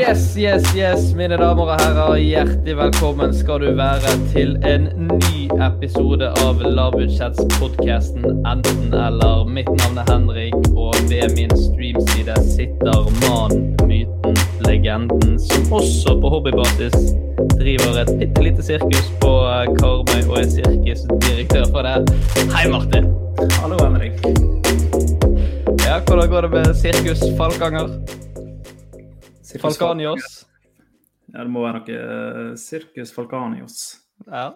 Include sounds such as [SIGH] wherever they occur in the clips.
Yes, yes, yes, mine damer og herrer. Hjertelig velkommen skal du være til en ny episode av Lavbudsjettspodkasten Enten eller. Mitt navn er Henrik, og ved min streamside sitter mannen, myten, legenden, som også på hobbybasis driver et bitte lite sirkus på eh, Karmøy og er sirkusdirektør for det. Hei, Martin. Hallo, Henrik. Ja, Hvordan går det med Sirkus Falkanger? Falkanios? Ja, det må være noe eh, Sirkus Falkanios. Ja.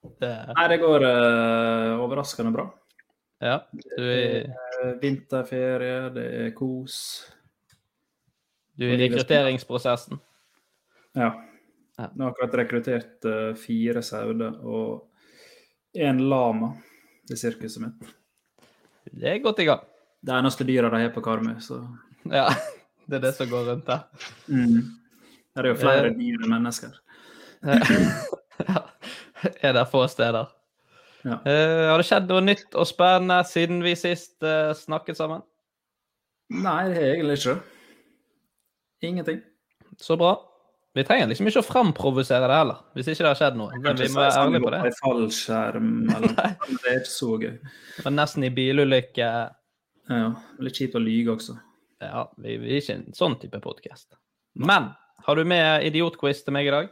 Det, Nei, det går uh, overraskende bra. ja. Du er, Eh, vinterferie, det er kos. du er i rekrutteringsprosessen. Ja. Ja. Nå har jeg akkurat rekruttert uh, fire sauer og én lama til sirkuset mitt. Det er godt i gang. Det eneste dyra de har på Karmøy, så Ja, det er det som går rundt der. mm. Det er jo flere Eh. dyr enn mennesker. Ja. [LAUGHS] Er det få steder. Ja. Uh, har det skjedd noe nytt og spennende siden vi sist uh, snakket sammen? Nei, det har egentlig ikke. Ingenting. Så bra. Vi trenger liksom ikke å framprovosere det heller, hvis ikke det har skjedd noe. Men vi må være ærlige på det. Fallskjerm, eller [LAUGHS] Det er ikke så gøy. Det var nesten i bilulykke. Ja, Litt kjipt å lyge også. Ja, vi, vi er ikke en sånn type podkast. Men har du med idiotquiz til meg i dag?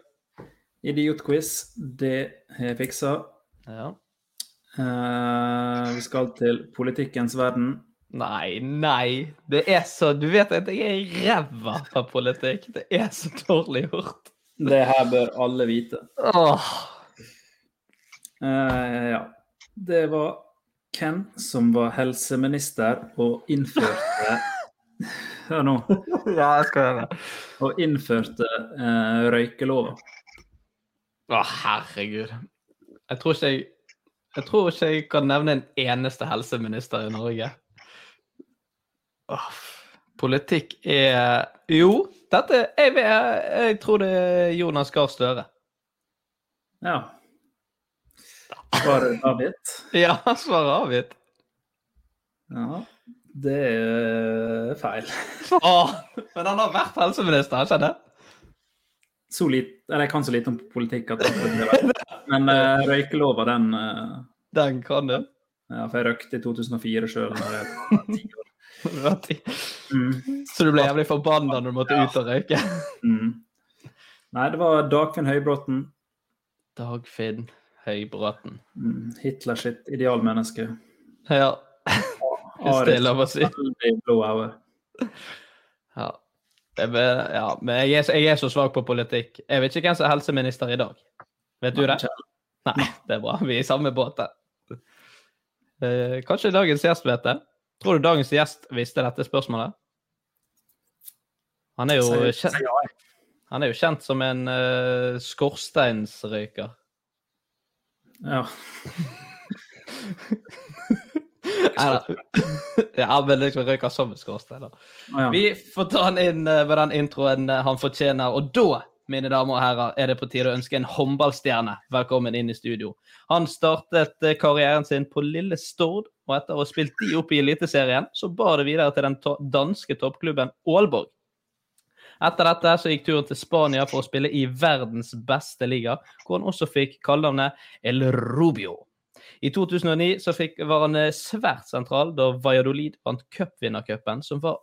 Idiotquiz, det har jeg fiksa. Ja. Uh, vi skal til politikkens verden. Nei, nei. Det er så Du vet at jeg er ræva av politikk. Det er så dårlig gjort. Det her bør alle vite. Åh. Uh, ja. Det var hvem som var helseminister og innførte Hør nå. [LAUGHS] Ja, jeg skal gjøre det. Og innførte eh, røykelova. Å, herregud. Jeg tror ikke jeg Jeg tror ikke jeg kan nevne en eneste helseminister i Norge. Åh, politikk er Jo, dette jeg, vet- jeg tror det er Jonas Gahr Støre. Ja. Svaret avgitt? Ja, [LAUGHS] svaret avgitt. Ja. Det er feil. [LAUGHS] Åh, men han har vært helseminister, har ikke det? Så lite, eller Jeg kan så lite om politikk at. [LAUGHS] Men uh, røykelova, den uh, Den kan du. ja, For jeg røykte i 2004 sjøl da jeg var ti år. [LAUGHS] Mm. Så du ble jævlig forbanna når du måtte ut og røyke? Mm. Nei, det var Dagfinn Høybråten. Dagfinn Høybråten. Mm. Sitt idealmenneske. Ja, hvis det er lov å si. Ja. Ja, men jeg er, så- jeg er så svak på politikk. Jeg vet ikke hvem som er helseminister i dag. Vet du det? Nei, det er bra. Vi er i samme båt der. Eh, kanskje dagens gjest vet det? Tror du dagens gjest visste dette spørsmålet? Han er jo kjent. Han er jo kjent som en uh, skorsteinsrøyker. Ja. [LAUGHS] [LAUGHS] [LAUGHS] Ja, men liksom røyker som en skorstein. ja. Vi får ta han inn eh, med den introen eh, han fortjener. Og da, mine damer og herrer, er det på tide å ønske en håndballstjerne velkommen inn i studio. Han startet eh, karrieren sin på lille Stord, og etter å ha spilt de opp i Eliteserien, så bar det videre til den to danske toppklubben Aalborg. Etter dette så gikk turen til Spania for å spille i verdens beste liga, hvor han også fikk kallenavnet El Rubio. I 2009 så fikk, var han eh, svært sentral da Valladolid vant cupvinnercupen, som var,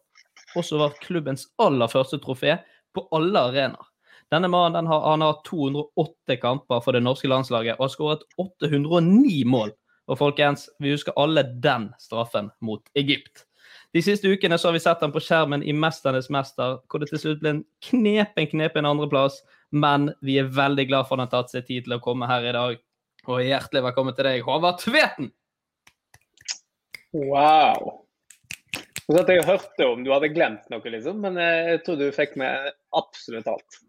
også var klubbens aller første trofé på alle arenaer. Denne mannen den har, han har 208 kamper for det norske landslaget og har skåret 809 mål. Og folkens, vi husker alle den straffen mot Egypt. De siste ukene så har vi sett ham på skjermen i 'Mesternes mester', hvor det til slutt ble en knepen knepen andreplass. Men vi er veldig glad for at han har tatt seg tid til å komme her i dag. Og hjertelig velkommen til deg, Håvard Tveten! Wow. Så at jeg hørte om du hadde glemt noe, liksom, men jeg tror du fikk med absolutt alt.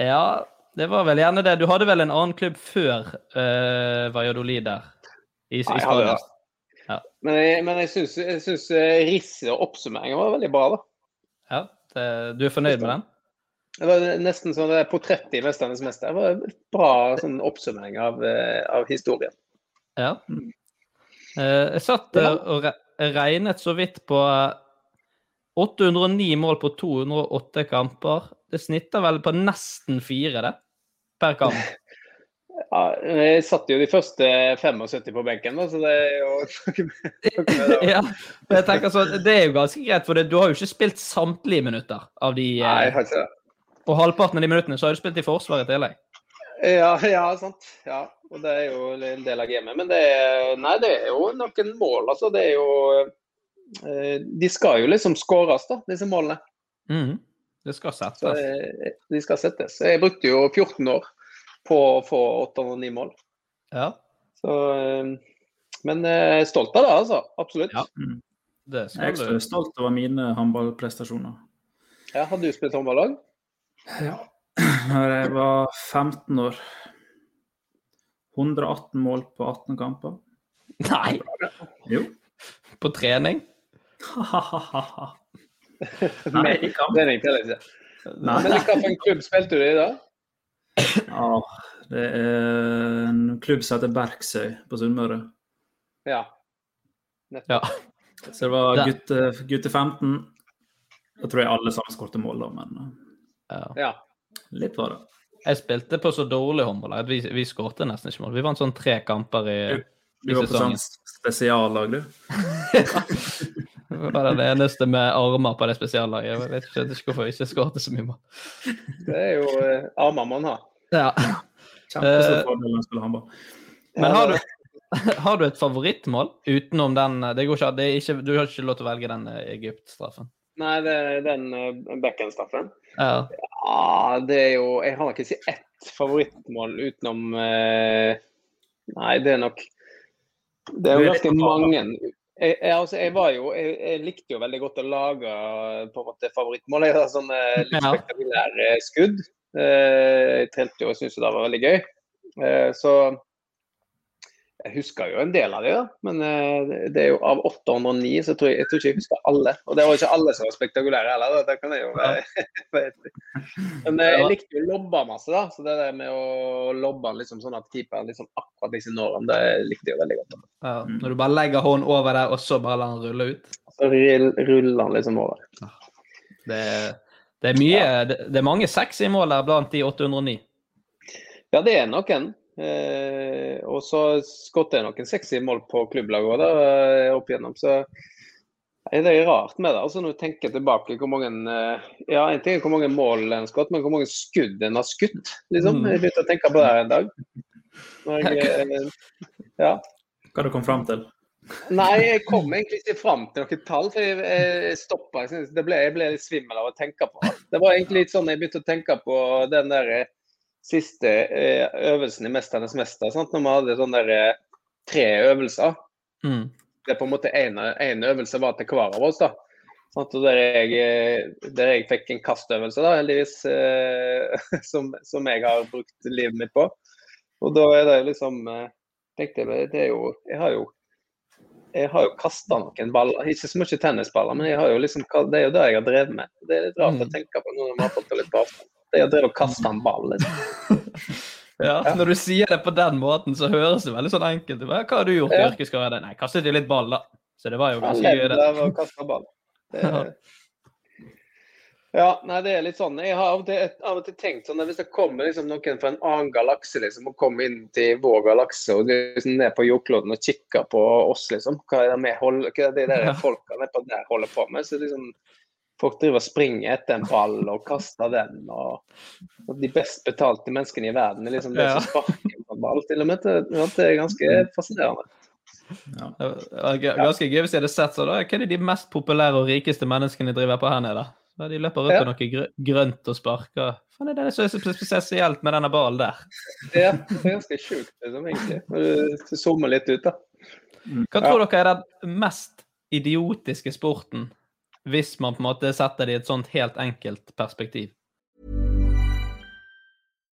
Ja, det var vel gjerne det. Du hadde vel en annen klubb før uh, Valladolid der? I, i Ja, jeg hadde det. Ja. Men jeg, men jeg syns, jeg syns eh, og oppsummeringen var veldig bra, da. Ja, det, du er fornøyd med den? Det var nesten sånn det portrettet i 'Mesternes mester'. Det var en bra sånn oppsummering av, eh, av historien. Ja. Eh, jeg satt eh, og regnet så vidt på eh, 809 mål på 208 kamper. Det snitter vel på nesten fire, det, per kamp. [LAUGHS] Ja, jeg satt jo de første 75 på benken, da, så det er jo [LAUGHS] [LAUGHS] ja, men jeg tenker så, Det er jo ganske greit, for det, du har jo ikke spilt samtlige minutter av de Nei, eh, jeg har ikke det. Og halvparten av de minuttene så har du spilt i Forsvaret i tillegg. Ja, ja, sant. Ja, og det er jo en del av gamet. Men det er, nei, det er jo noen mål, altså. Det er jo eh, De skal jo liksom skåres, da, disse målene. Mm. Det skal settes. eh, de skal settes. Jeg brukte jo 14 år på å få 809 mål. Ja, Så, eh, men jeg er stolt av det, altså. Absolutt. Ja. Ja. det Jeg er du. ekstra stolt over mine håndballprestasjoner. har du spilt håndballag? Ja. Når jeg var 15 år 118 mål på 18 kamper. Nei! Jo. På trening? Nei, i kamp. Trening til ikke. Nei. Men hvilken klubb spilte du i da? Ja, det er en klubb som heter Berksøy på Sunnmøre. Ja. Ja. Så det var gutte, gutte 15. Da tror jeg alle sammen skåret mål, da, men ja. ja. litt var det. Jeg spilte på så dårlig håndball at vi, vi skårte nesten ikke mål. Vi vant sånn tre kamper i, Du i var på sånn spesiallag, du. [LAUGHS] Det var den eneste med armer på det spesiallaget. Jeg vet ikke, ikke hvorfor jeg ikke skårte så mye mål. Det er jo eh, armer man har. Ja. Eh, håndball. Men har du, [LAUGHS] har du et favorittmål utenom den Det går ikke, det er ikke, Du har ikke lov til å velge den eh, Egypt-straffen. Nei, det er den uh, backend-straffen. Ja. Ja, det er jo Jeg har nok ikke ett favorittmål utenom eh, Nei, det er nok Det er jo ganske mange jeg, jeg, altså, jeg var jo jeg, jeg likte jo veldig godt å lage på en måte favorittmål. Jeg har sånne litt spektakulære skudd. Eh, jeg trente jo og syntes det var veldig gøy. Eh, så jeg husker jo en del av det, da. Men eh, det er jo av 809, så tror jeg, jeg tror ikke jeg husker alle. Og det var ikke alle som var spektakulære heller. Da. Det kan jeg jo være [LAUGHS] Men eh, jeg likte jo å lobbe masse, da. Så det der med å lobbe liksom sånn at keeperen liksom akkurat disse nårene, det likte jeg jo veldig godt. Da. Ja. Når du bare legger hånden over der, og så bare lar den rulle ut. Så ruller han liksom over. Det, det er mye det, det er mange sexy mål der blant de 809. Ja, det er noen. Eh, og så skåret jeg noen sexy mål på klubblaget òg, eh, opp igjennom. Så er det er rart med det. altså Når du tenker tilbake hvor mange eh, Ja, en ting er hvor mange mål en har skåret, men hvor mange skudd en har skutt. liksom. Mm. Jeg begynte å tenke på det her en dag. Jeg, eh, ja. Hva du kom fram til? Nei, jeg kom egentlig ikke fram til noen tall. for Jeg, jeg stoppa. Jeg, ble, jeg ble litt svimmel av å tenke på det. Det var egentlig litt sånn jeg begynte å tenke på den der siste eh, øvelsen i 'Mesternes mester'. Sant? Når vi hadde sånn der eh, tre øvelser. Mm. Det er på en måte én øvelse var til hver av oss. da. Sant? Og der jeg, eh, der jeg fikk en kastøvelse, da, heldigvis, eh, [LAUGHS] som, som jeg har brukt livet mitt på. Og da er det liksom tenkte jeg, det er jo, Jeg har jo jeg har jo kasta noen baller, ikke så mye tennisballer, men jo liksom, det er jo det jeg har drevet med. Det er litt rart å Mm. tenke på når man har fått det litt på avstand. Det er å kaste en ball. Liksom. [LAUGHS] Ja, Når du sier det på den måten, så høres det veldig sånn enkelt ut. Hva har du gjort i Ja. yrkeskarrieren? Nei, kastet jo litt ball, da. Så det var jo ganske gøy, det. Var å ball. Det, ja, nei, det er litt sånn. Jeg har av og til, av og til tenkt sånn at hvis det kommer liksom noen fra en annen galakse liksom, og kommer inn til vår galakse og liksom ned på jordkloden og kikker på oss, liksom, hva er det holder, hva er det der Ja. folka nedpå der holder på med? Så liksom, Folk driver og springer etter en ball og kaster den. Og, og de best betalte menneskene i verden er liksom de Ja. som sparker en ball. Til og med det, er ganske fascinerende. Ja. Ganske gøy hvis jeg hadde sett sånn. da. Hva er det de mest populære og rikeste menneskene driver på her nede? Da de løper rundt Ja. med noe grønt og sparker. Hva er det som er så spesielt med denne ballen der? Ja, det er ganske sjukt, liksom, egentlig. Når du zoomer litt ut, da. Hva tror dere er den mest idiotiske sporten, hvis man på en måte setter det i et sånt helt enkelt perspektiv?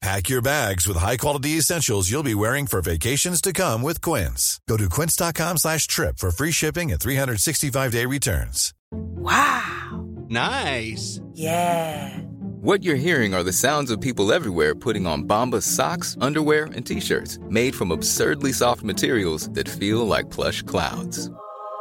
Pack your bags with high-quality essentials you'll be wearing for vacations to come with Quince. Go to quince.com slash trip for free shipping and 365-day returns. Wow! Nice. Yeah! What you're hearing are the sounds of people everywhere putting on Bombas socks, underwear, and t-shirts made from absurdly soft materials that feel like plush clouds.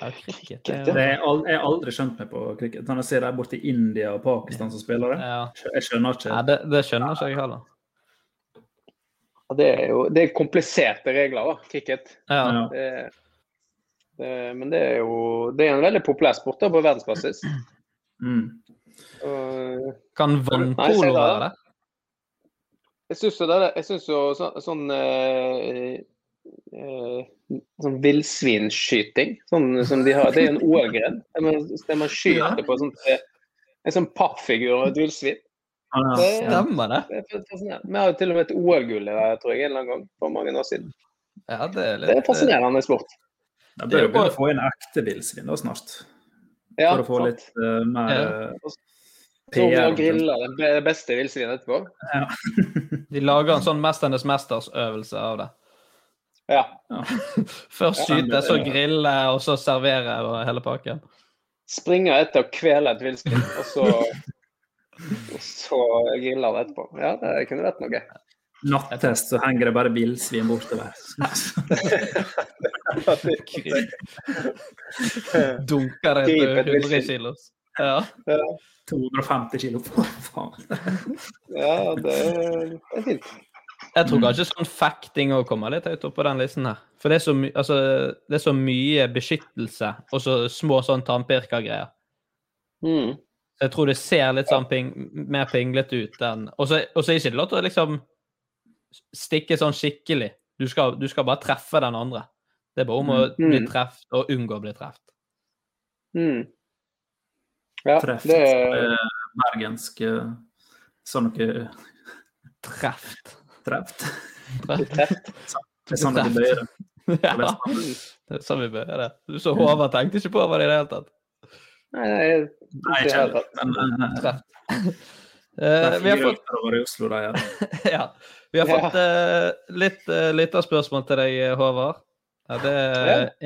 Ja, cricket. Er, jeg har aldri skjønt meg på cricket. Når jeg ser der borte i India og Pakistan som spiller det, ja. jeg skjønner ikke. Nei, det, det skjønner ikke jeg heller. Ja, det er jo det er kompliserte regler, da, cricket. Ja. Det, det, men det er jo det er en veldig populær sport da, på verdensbasis. Mm. Og Kan vannpolo være det? Jeg syns jo, det, jeg synes jo så, sånn eh, sånn villsvinskyting, sånn som de har, det er en OL-gren. Der, man- skyter på sånt, eh, en sånn pappfigur av et villsvin. Ja, ja. Det- Stemmer det? Det er. Vi har jo til og med et OL-gull i det, tror jeg, en eller annen gang for mange år siden. Ja, det er litt Det er fascinerende sport. Da bør jo bare- få inn ekte villsvin da snart. Ja, For å få sant. litt uh, mer Ja. eh, Så griller PR. grilla det beste villsvinet etterpå. Ja. De lager en sånn 'Mesternes mesters'-øvelse av det. Ja. [LAUGHS] Først skyte, så grille, og så servere og hele pakken. springe etter og kvele et villsvin, og så, og så grille det etterpå. Ja, det kunne vært noe. Nattest, så henger det bare villsvin bortover. [LAUGHS] Dunker det etter 100 kilo kilos. Ja. Ja, 250 kilo for faen. ja det er fint. Jeg tror kanskje sånn fekting òg kommer litt høyt opp på den listen her. For det er så, my altså, det er så mye beskyttelse og så små sånn tannpirkergreier. Mm. Så jeg tror det ser litt sånn ping, mer pinglete ut enn Og så er det ikke lov til å liksom stikke sånn skikkelig. Du skal, du skal bare treffe den andre. Det er bare om å bli Mm. truffet og unngå å bli truffet. Mm. Ja, treft. det er Eh, Bergensk eh, Sånn noe Treft. Treft. treft. Det er sånn vi bøyer det. [LAUGHS] Ja, det er sånn vi bøyer det. Du så Håvard tenkte ikke på over det i det hele tatt. Nei, nei, Nei, ikke helt. Men eh, Treft. [LAUGHS] det er vi har fått Oslo. [LAUGHS] Ja. Vi har fått uh, litt uh, lytterspørsmål til deg, Håvard. Ja, det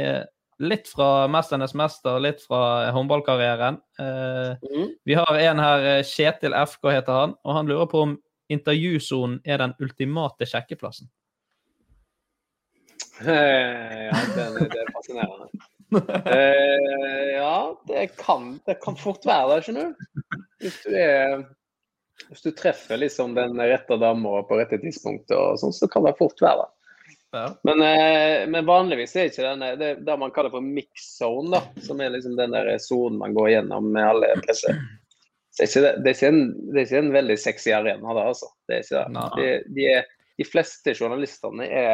er litt fra 'Mesternes mester', litt fra håndballkarrieren. Uh, Mm. vi har en her, Kjetil FK heter han, og han lurer på om intervjusonen er den ultimate sjekkeplassen. [LAUGHS] Ja, den, det er fascinerende. Eh, ja, det kan, det kan fort være det, skjønner du. Hvis du er Hvis du treffer liksom den rette dama på rette tidspunkt, og sånn, så kan det fort være det. Ja. Men, eh, men vanligvis er ikke denne, det det man kaller for mix zone, da, som er liksom den der sonen man går gjennom med alle presser. Det, er ikke, det, er en, det er ikke en veldig sexy arena, det, altså. Det er ikke det. De, de, er, de fleste journalistene er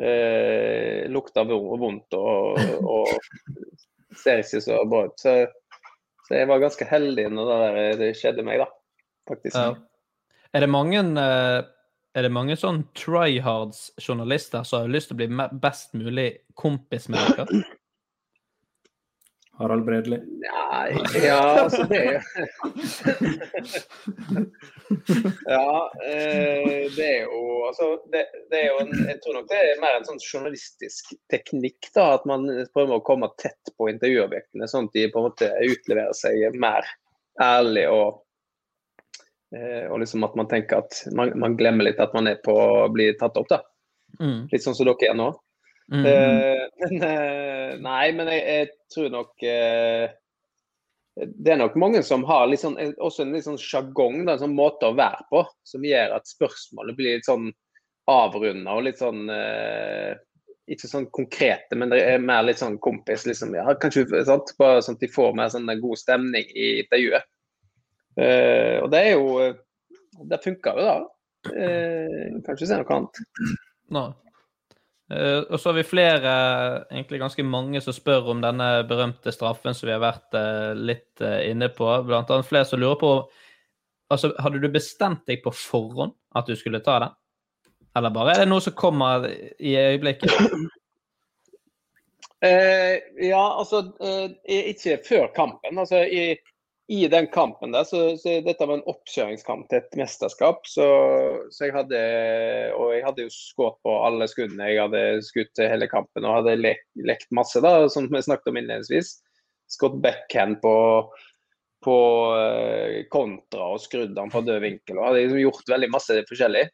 eh, lukter vondt og, og ser ikke så bra ut. Så, så jeg var ganske heldig når det, der, det skjedde meg, da. Faktisk. Ja. Er det mange eh, er det mange sånn tryhards journalister som har lyst til å bli best mulig kompis med dere? Harald Bredli. Nei, ja, altså det er jo [LAUGHS] Ja, eh, det er jo altså det, det er jo en, Jeg tror nok det er mer en sånn journalistisk teknikk, da. At man prøver å komme tett på intervjuobjektene, sånn at de på en måte utleverer seg mer ærlig og eh, og liksom at man tenker at man, man glemmer litt at man er på å bli tatt opp, da. Mm. Litt sånn som dere er nå. Mm. Eh, [LAUGHS] men eh, Nei, men jeg, jeg tror nok eh, Det er nok mange som har litt sånn, også en litt sånn sjargong, en sånn måte å være på, som gjør at spørsmålet blir litt sånn avrunda og litt sånn eh, Ikke sånn konkrete, men det er mer litt sånn kompis, liksom. Ja, kanskje, sant? Bare sånn at de får mer sånn god stemning i intervjuet. Eh, og det er jo Det funker jo, da. Eh, kanskje se noe annet. Nå. Eh, og så har vi flere, egentlig ganske mange, som spør om denne berømte straffen som vi har vært uh, litt uh, inne på. Blant annet flere som lurer på altså, Hadde du bestemt deg på forhånd at du skulle ta den? Eller bare er det noe som kommer i øyeblikket? Ja, altså ikke før kampen. Altså i, i den kampen der, så, så dette var en oppkjøringskamp til et mesterskap. Så, så jeg hadde Og jeg hadde jo skutt på alle skuddene. Jeg hadde skutt hele kampen og hadde lekt, lekt masse, da, som vi snakket om innledningsvis. Skutt backhand på, på eh, kontra og skrudd den fra død vinkel. og hadde liksom gjort veldig masse forskjellig.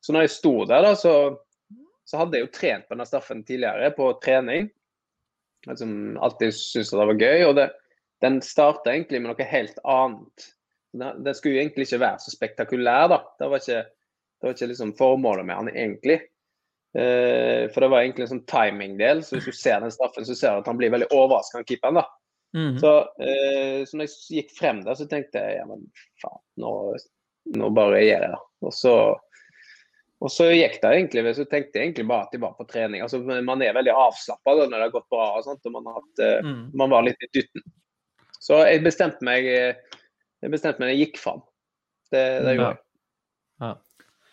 Så når jeg sto der, da, så, så hadde jeg jo trent på denne straffen tidligere, på trening. Jeg som alltid syntes det var gøy. og det, Den starta egentlig med noe helt annet. Den, skulle egentlig ikke være så spektakulær, da. Det var ikke, det var ikke liksom formålet med den egentlig. Eh, for det var egentlig en sånn timingdel. Så hvis du ser den straffen, så ser du at han blir veldig overraska, keeperen. da. -hmm. Så, eh, så når jeg gikk frem der, så tenkte jeg ja, men faen, nå, nå bare gjør jeg det. Og så, og så gikk det egentlig, så tenkte jeg egentlig bare at jeg var på trening. Altså, man er veldig avslappa når det har gått bra og sånt, og man, har hatt, Mm. man var litt i dytten. Så jeg bestemte meg eh, jeg bestemte meg, jeg gikk fram. Det, det gjorde jeg. Ja.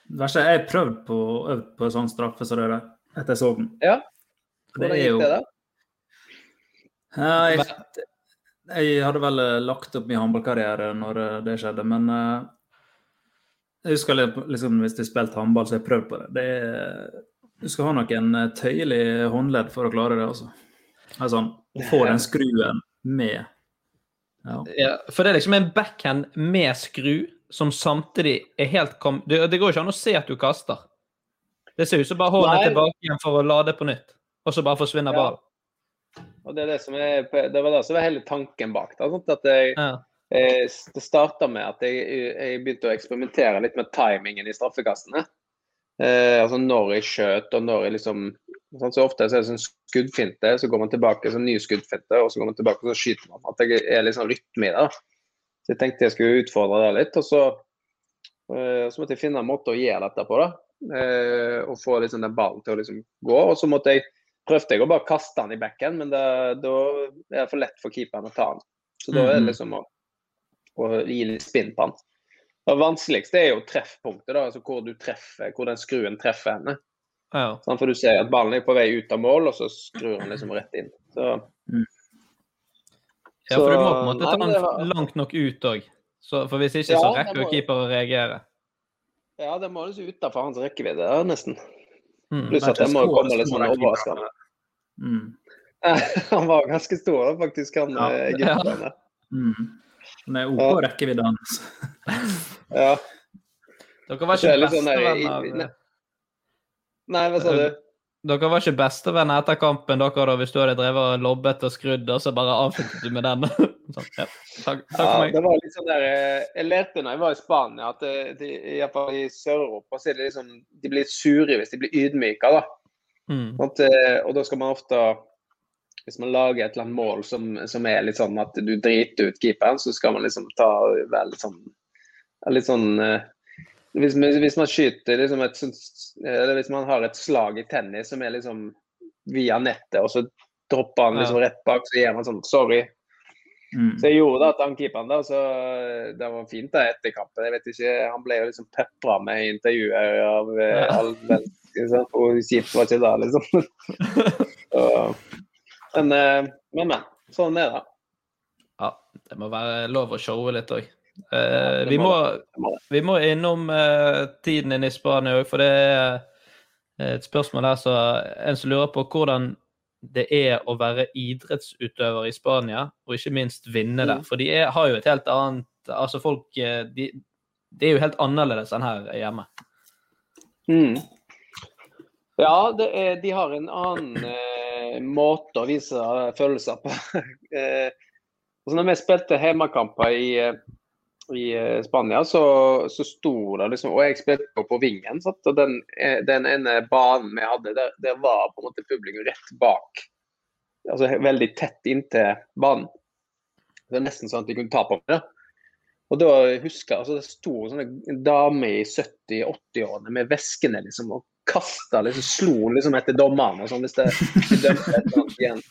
Det verste er jeg prøvde prøvd på øvd på sånn straffe som det der, etter jeg så den. Ja. Det Hvordan er gikk jo det, da? Ja, jeg, jeg hadde vel eh, lagt opp min håndballkarriere når eh, det skjedde, men jeg husker liksom, hvis jeg spilte håndball, så jeg prøvd på det. det er, du skal ha noen tøyelig håndledd for å klare det. altså. Sånn, Å få [LAUGHS] den skruen med Ja. Ja, for det er liksom en backhand med skru som samtidig er helt kom... Det, det går ikke an å se at du kaster. Det ser ut som bare hånden tilbake igjen for å lade på nytt, og så bare forsvinner Ja. ballen. Og det, er det, som er, det var det som var hele tanken bak. Da, sånn At jeg, Ja. jeg, det starta med at jeg, jeg begynte å eksperimentere litt med timingen i straffekastene. Eh, altså når jeg skjøt og når jeg liksom sånn, Så ofte så er det sånn skuddfinte, så går man tilbake, så ny skuddfinte, og så går man tilbake og så skyter man. At jeg er litt sånn rytme i det. Så jeg tenkte jeg skulle utfordre det litt. Og så, eh, så måtte jeg finne en måte å gjøre dette på. da. Eh, og få liksom den ballen til å liksom gå. Og så måtte jeg prøvde jeg å bare kaste den i bekken, men da er det for lett for keeperen å ta den. Så da er det Mhm. liksom å, å gi litt spinn på den. Det vanskeligste er jo treffpunktet, da, altså hvor du treffer, hvor den skruen treffer henne. Ja. Sånn, For du ser at ballen er på vei ut av mål, og så skrur han liksom rett inn. Så, ja, for du må på en måte ta den var- langt nok ut òg. For hvis ikke, så Ja, rekker jo må- keeper å reagere. ja, det må liksom utafor hans rekkevidde, ja, nesten. Mm. Pluss at det må komme litt sånn overraskende. Mm. [LAUGHS] Han var ganske stor, faktisk, han Ja. eh, Ja. Mm. Han er OK Ja. rekkevidde hans. [LAUGHS] Ja. Dere var ikke bestevenner sånn der, bestevenn i- av i- Nei, hva sa du? Dere var ikke bestevenner etter kampen dere da, hvis du hadde drevet og lobbet og skrudd, og så bare avsluttet du med den? [LAUGHS] sånn, ja. Takk, takk Ja, for meg. det var litt sånn der, eh, Jeg lærte når jeg var i Spania, at det, de, i, i Sør-Europa så er det liksom, de blir sure hvis de blir ydmyka. da. Mm. At, eh, og da skal man ofte Hvis man lager et eller annet mål som, som er litt sånn at du driter ut keeperen, så skal man liksom ta vel sånn Litt sånn eh, hvis, man- hvis man skyter liksom et Eller hvis man har et slag i tennis som er liksom via nettet, og så dropper han liksom rett bak, så gir man sånn Sorry, Mm. så jeg gjorde det at han keeperen, der, så det var fint da etter kampen. Jeg vet ikke, Han ble jo liksom pepra med intervjuer av eh, Ja. all mennesker, og kjipt var ikke det, liksom. [LAUGHS] Så, men, eh, men, men. Sånn er det. Ja, det må være lov å showe litt òg. Det vi, må det det. vi må innom eh, tiden din i Spania òg, for det er et spørsmål her så en som lurer på hvordan det er å være idrettsutøver i Spania, og ikke minst vinne der. Mm. For de er, har jo et helt annet Altså, folk det de, de er jo helt annerledes enn her hjemme. Mm. Ja, det er, de har en annen eh, måte å vise følelser på. [LAUGHS] eh, altså når vi spilte hjemmekamper i, eh, i eh, Spania, så, så sto det liksom Og jeg spilte på vingen, sant? og den, eh, den ene banen vi hadde, der, der var på en måte publikum rett bak. Altså veldig tett inntil banen. Det er nesten sånn at de kunne ta på meg. da. Og da husker jeg, altså Det sto sånne damer i 70-80-årene med veskene liksom, og kasta liksom, slo liksom etter dommerne og sånn hvis det dømte et eller igjen.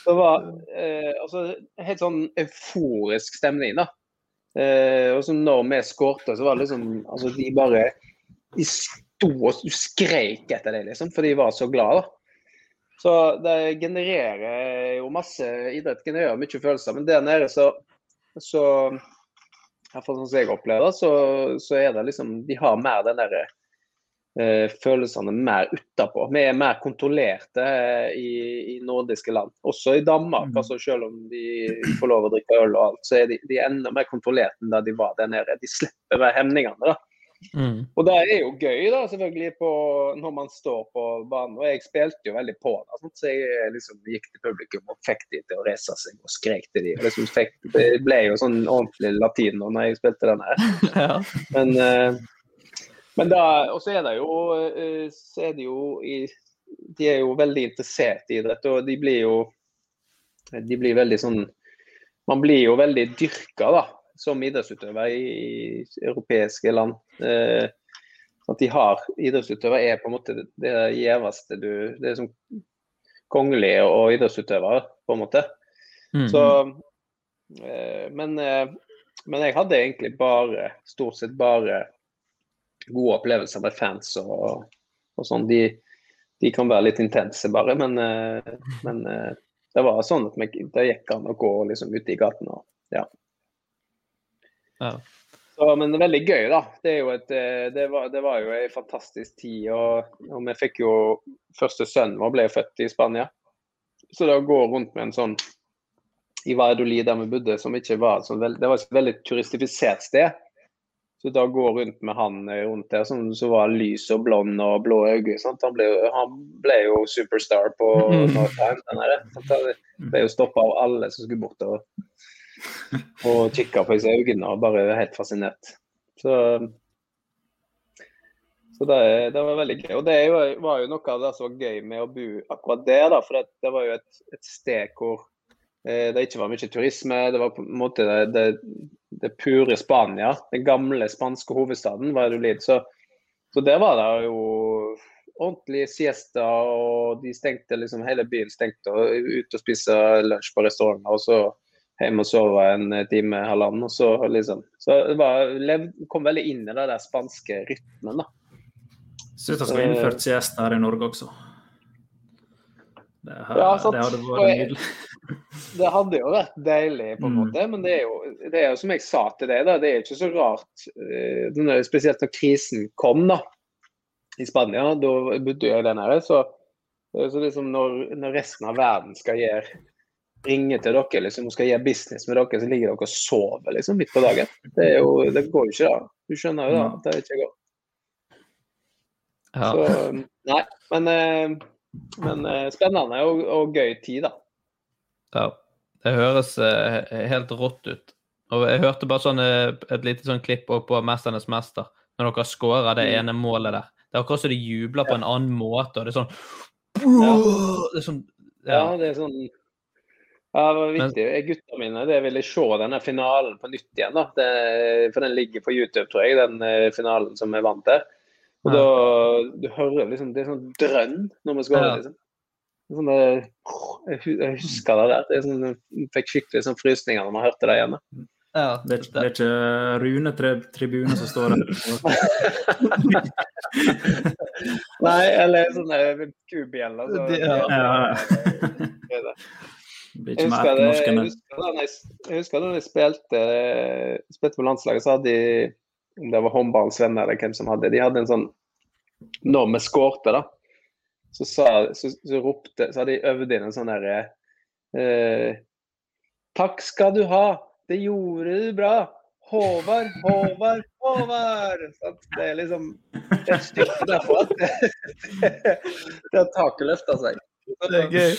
Det var eh, altså, helt sånn euforisk stemning, da. Eh, og så når vi skårte, så var det liksom altså, De bare De sto og skreik etter det, liksom, for de var så glade. da. Så det genererer jo masse Idrett genererer mye følelser, men der nede så, så i hvert fall sånn som jeg opplever det, så, så er det liksom De har mer den derre følelsene mer utapå. Vi er mer kontrollerte eh, i, i nordiske land. Også i Danmark. Mm. altså Selv om de får lov å drikke øl og alt, så er de, de er enda mer kontrollerte enn da de var der nede. De slipper mer hemningene. da. Mm. Og det er jo gøy, da, selvfølgelig, på, når man står på banen. Og jeg spilte jo veldig på da, så jeg liksom gikk til publikum og fikk de til å reise seg og skrek til de. Liksom fikk, det ble jo sånn ordentlig latino når jeg spilte den her. [LAUGHS] Ja. Men, eh, men og så er det jo, eh, så er det jo i, De er jo veldig interessert i idrett, og de blir jo De blir veldig sånn Man blir jo veldig dyrka, da, som idrettsutøver i, i europeiske land. Eh, at de har Idrettsutøver er på en måte det, det gjeveste du Det er som kongelige og idrettsutøvere, på en måte. Mm. Så, eh, men, eh, men jeg hadde egentlig bare, stort sett bare gode opplevelser med fans og, og sånn. De, de kan være litt intense, bare, men, eh, men eh, det var sånn at vi- det gikk an å gå liksom ute i gaten. Og, ja. Ja. Så, men veldig gøy, da. Det, et, eh, det, var, det var jo en fantastisk tid. Og, og vi fikk jo Første sønnen vår ble født i Spania. Så det å gå rundt med en sånn i Valladolid der vi bodde, som ikke var så veldig, det var et veldig turistifisert sted. Så da gå rundt med han eh, rundt der som, som var lys og blond og blå øyne. Han ble, han ble jo superstar på North Time. Han ble jo stoppa av alle som skulle bort og, og kikke på disse øynene og bare helt fascinert. Så, så det, det var veldig gøy. Og det var jo noe av det som var gøy med å bo akkurat der, da. For det, det var jo et, et sted hvor det ikke var mye turisme. Det var på en måte det, det, det pure Spania. Den gamle spanske hovedstaden Valladolid. Så, så der var det jo ordentlige siesta, og de stengte liksom hele byen stengte. og Ut og spise lunsj på restauranter, og så hjem og sove en time, halvannen. og Så liksom. Så det var, kom veldig inn i det der spanske rytmen, da. Syns jeg skulle innført siesta her i Norge også. Det, her, Ja, det hadde vært nydelig. Det hadde jo vært deilig, på en Mm. måte, men det er, jo, det er jo som jeg sa til deg, da, det er ikke så rart. eh, Spesielt når krisen kom da, i Spania, da bodde jeg der nede. Så, så liksom når, når resten av verden skal gjøre ringe til dere liksom, og skal gjøre business med dere, så ligger dere og sover liksom, midt på dagen. Det, jo, det går jo ikke, da. Du skjønner jo da at det ikke går. Ja. Så, nei, men, eh, men eh, spennende og, og gøy tid, da. Ja, det høres eh, helt rått ut. Og jeg hørte bare sånn, eh, et lite sånn klipp opp på 'Mesternes mester', når dere scorer det ene målet der. Det er akkurat som de jubler på en annen måte, og det er sånn Det er sånn Ja, ja. det er sånn ja, det var viktig. Men, gutta mine det ville se denne finalen på nytt igjen. da. Det, for den ligger på YouTube, tror jeg, den eh, finalen som vi vant der. Og da, Du hører liksom Det er sånn drønn når vi skårer. Ja. liksom. Sånn det, jeg, hu- husker det der. Er sånn, jeg fikk skikkelig sånn frysninger når man hørte det igjen. [LAUGHS] ja. Det, er- det [LAUGHS] er ikke Rune Tri- Tribune som står der. Nei, eller sånne kubjeller. Så, Det- ja. Ja. Jeg husker, det, jeg, husker da jeg, jeg husker da jeg spilte, spilte på landslaget, så hadde de Om det var håndballens venner eller hvem som hadde De hadde en sånn Når vi skårte, da, så, sa, så, så ropte Så hadde de øvd inn en sånn derre eh, Takk skal du ha! Det gjorde du bra! Håvard, Håvard, Håvard! Det er liksom [LAUGHS] Det er styrke derfor at det, det at taket løfta seg. Det er gøy.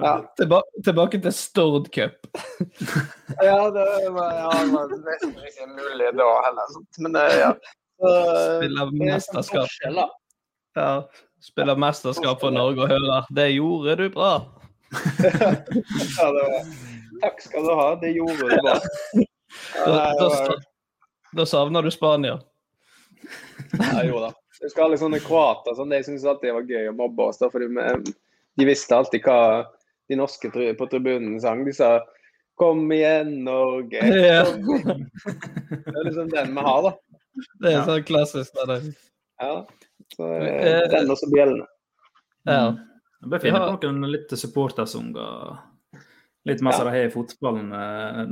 Ja. Tilba tilbake til Stord Cup. [LAUGHS] Ja, det var, ja, det var nesten ikke mulig da heller. Men det, ja. Så, Spiller det er sånn mesterskap. Ja. Spiller mesterskap for Norge og hører 'Det gjorde du bra'. [LAUGHS] Ja, det var, takk skal du ha, det gjorde du bra. Ja, Da, da, da savner du Spania. ja, jo da. Jeg husker alle sånne kroater sånn, de syntes alltid det var gøy å mobbe oss. da, fordi vi, De visste alltid hva de norske på tribunen sang. De sa 'Kom igjen, Norge'. [LAUGHS] Ja. Det er liksom den vi har, da. Det er sånn klassisk. Da, det. Ja. Så, Eh, eh, den og så bjellene. Ja. Jeg bør finne på noen litt supportersanger. Litt mer som de har i fotballen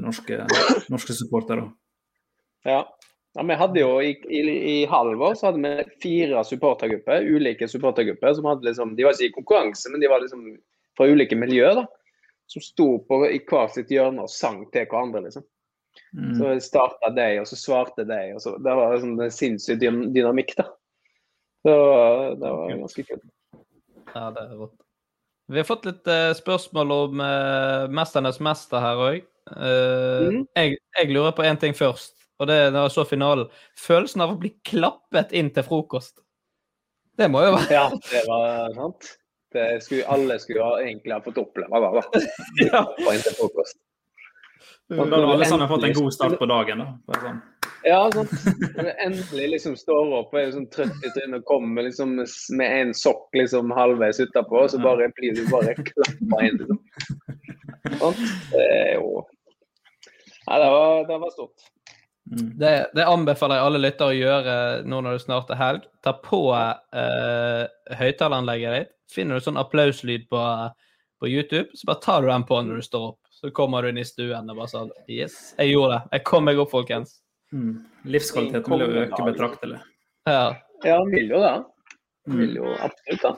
norske, norske supportere. Ja. ja, Vi hadde jo i, i, i halvår så hadde vi fire supportergrupper, ulike supportergrupper. som hadde liksom, De var ikke i konkurranse, men de var liksom fra ulike miljøer. da, Som sto på i hver sitt hjørne og sang til hverandre. liksom. Mm. Så starta de, og så svarte de. og så, Det var liksom en sinnssyk dynamikk. da. Så det var ganske kult. Ja, det er rått. Vi har fått litt eh, spørsmål om eh, 'Mesternes mester' her òg. Mhm. jeg, jeg lurer på én ting først, og det er når jeg så finalen. Følelsen av å bli klappet inn til frokost. Det må jo være Ja, det var sant. Det skulle, alle skulle egentlig ha fått oppleve det. da. [LAUGHS] ja. Inn til frokost. Da hadde alle sammen fått en god start på dagen. da. Bare sånn. Når du endelig liksom står opp og er sånn trøtt i trynet og kommer liksom med en sokk liksom halvveis utapå, så bare blir du bare klappa inn. liksom. Sånn. Det er jo Nei, det var, det var stort. Mm. Det, det anbefaler jeg alle lyttere å gjøre nå når det snart er helg. Ta på eh, høyttaleranlegget ditt. Finner du sånn applauslyd på, på YouTube, så bare tar du den på når du står opp. Så kommer du inn i stuen og bare sånn Yes, jeg gjorde det. Jeg kom meg opp, folkens. Mm. Livskvaliteten vil jo øke betraktelig. Ja. Ja, vil jo det. Han Mm. vil jo absolutt det.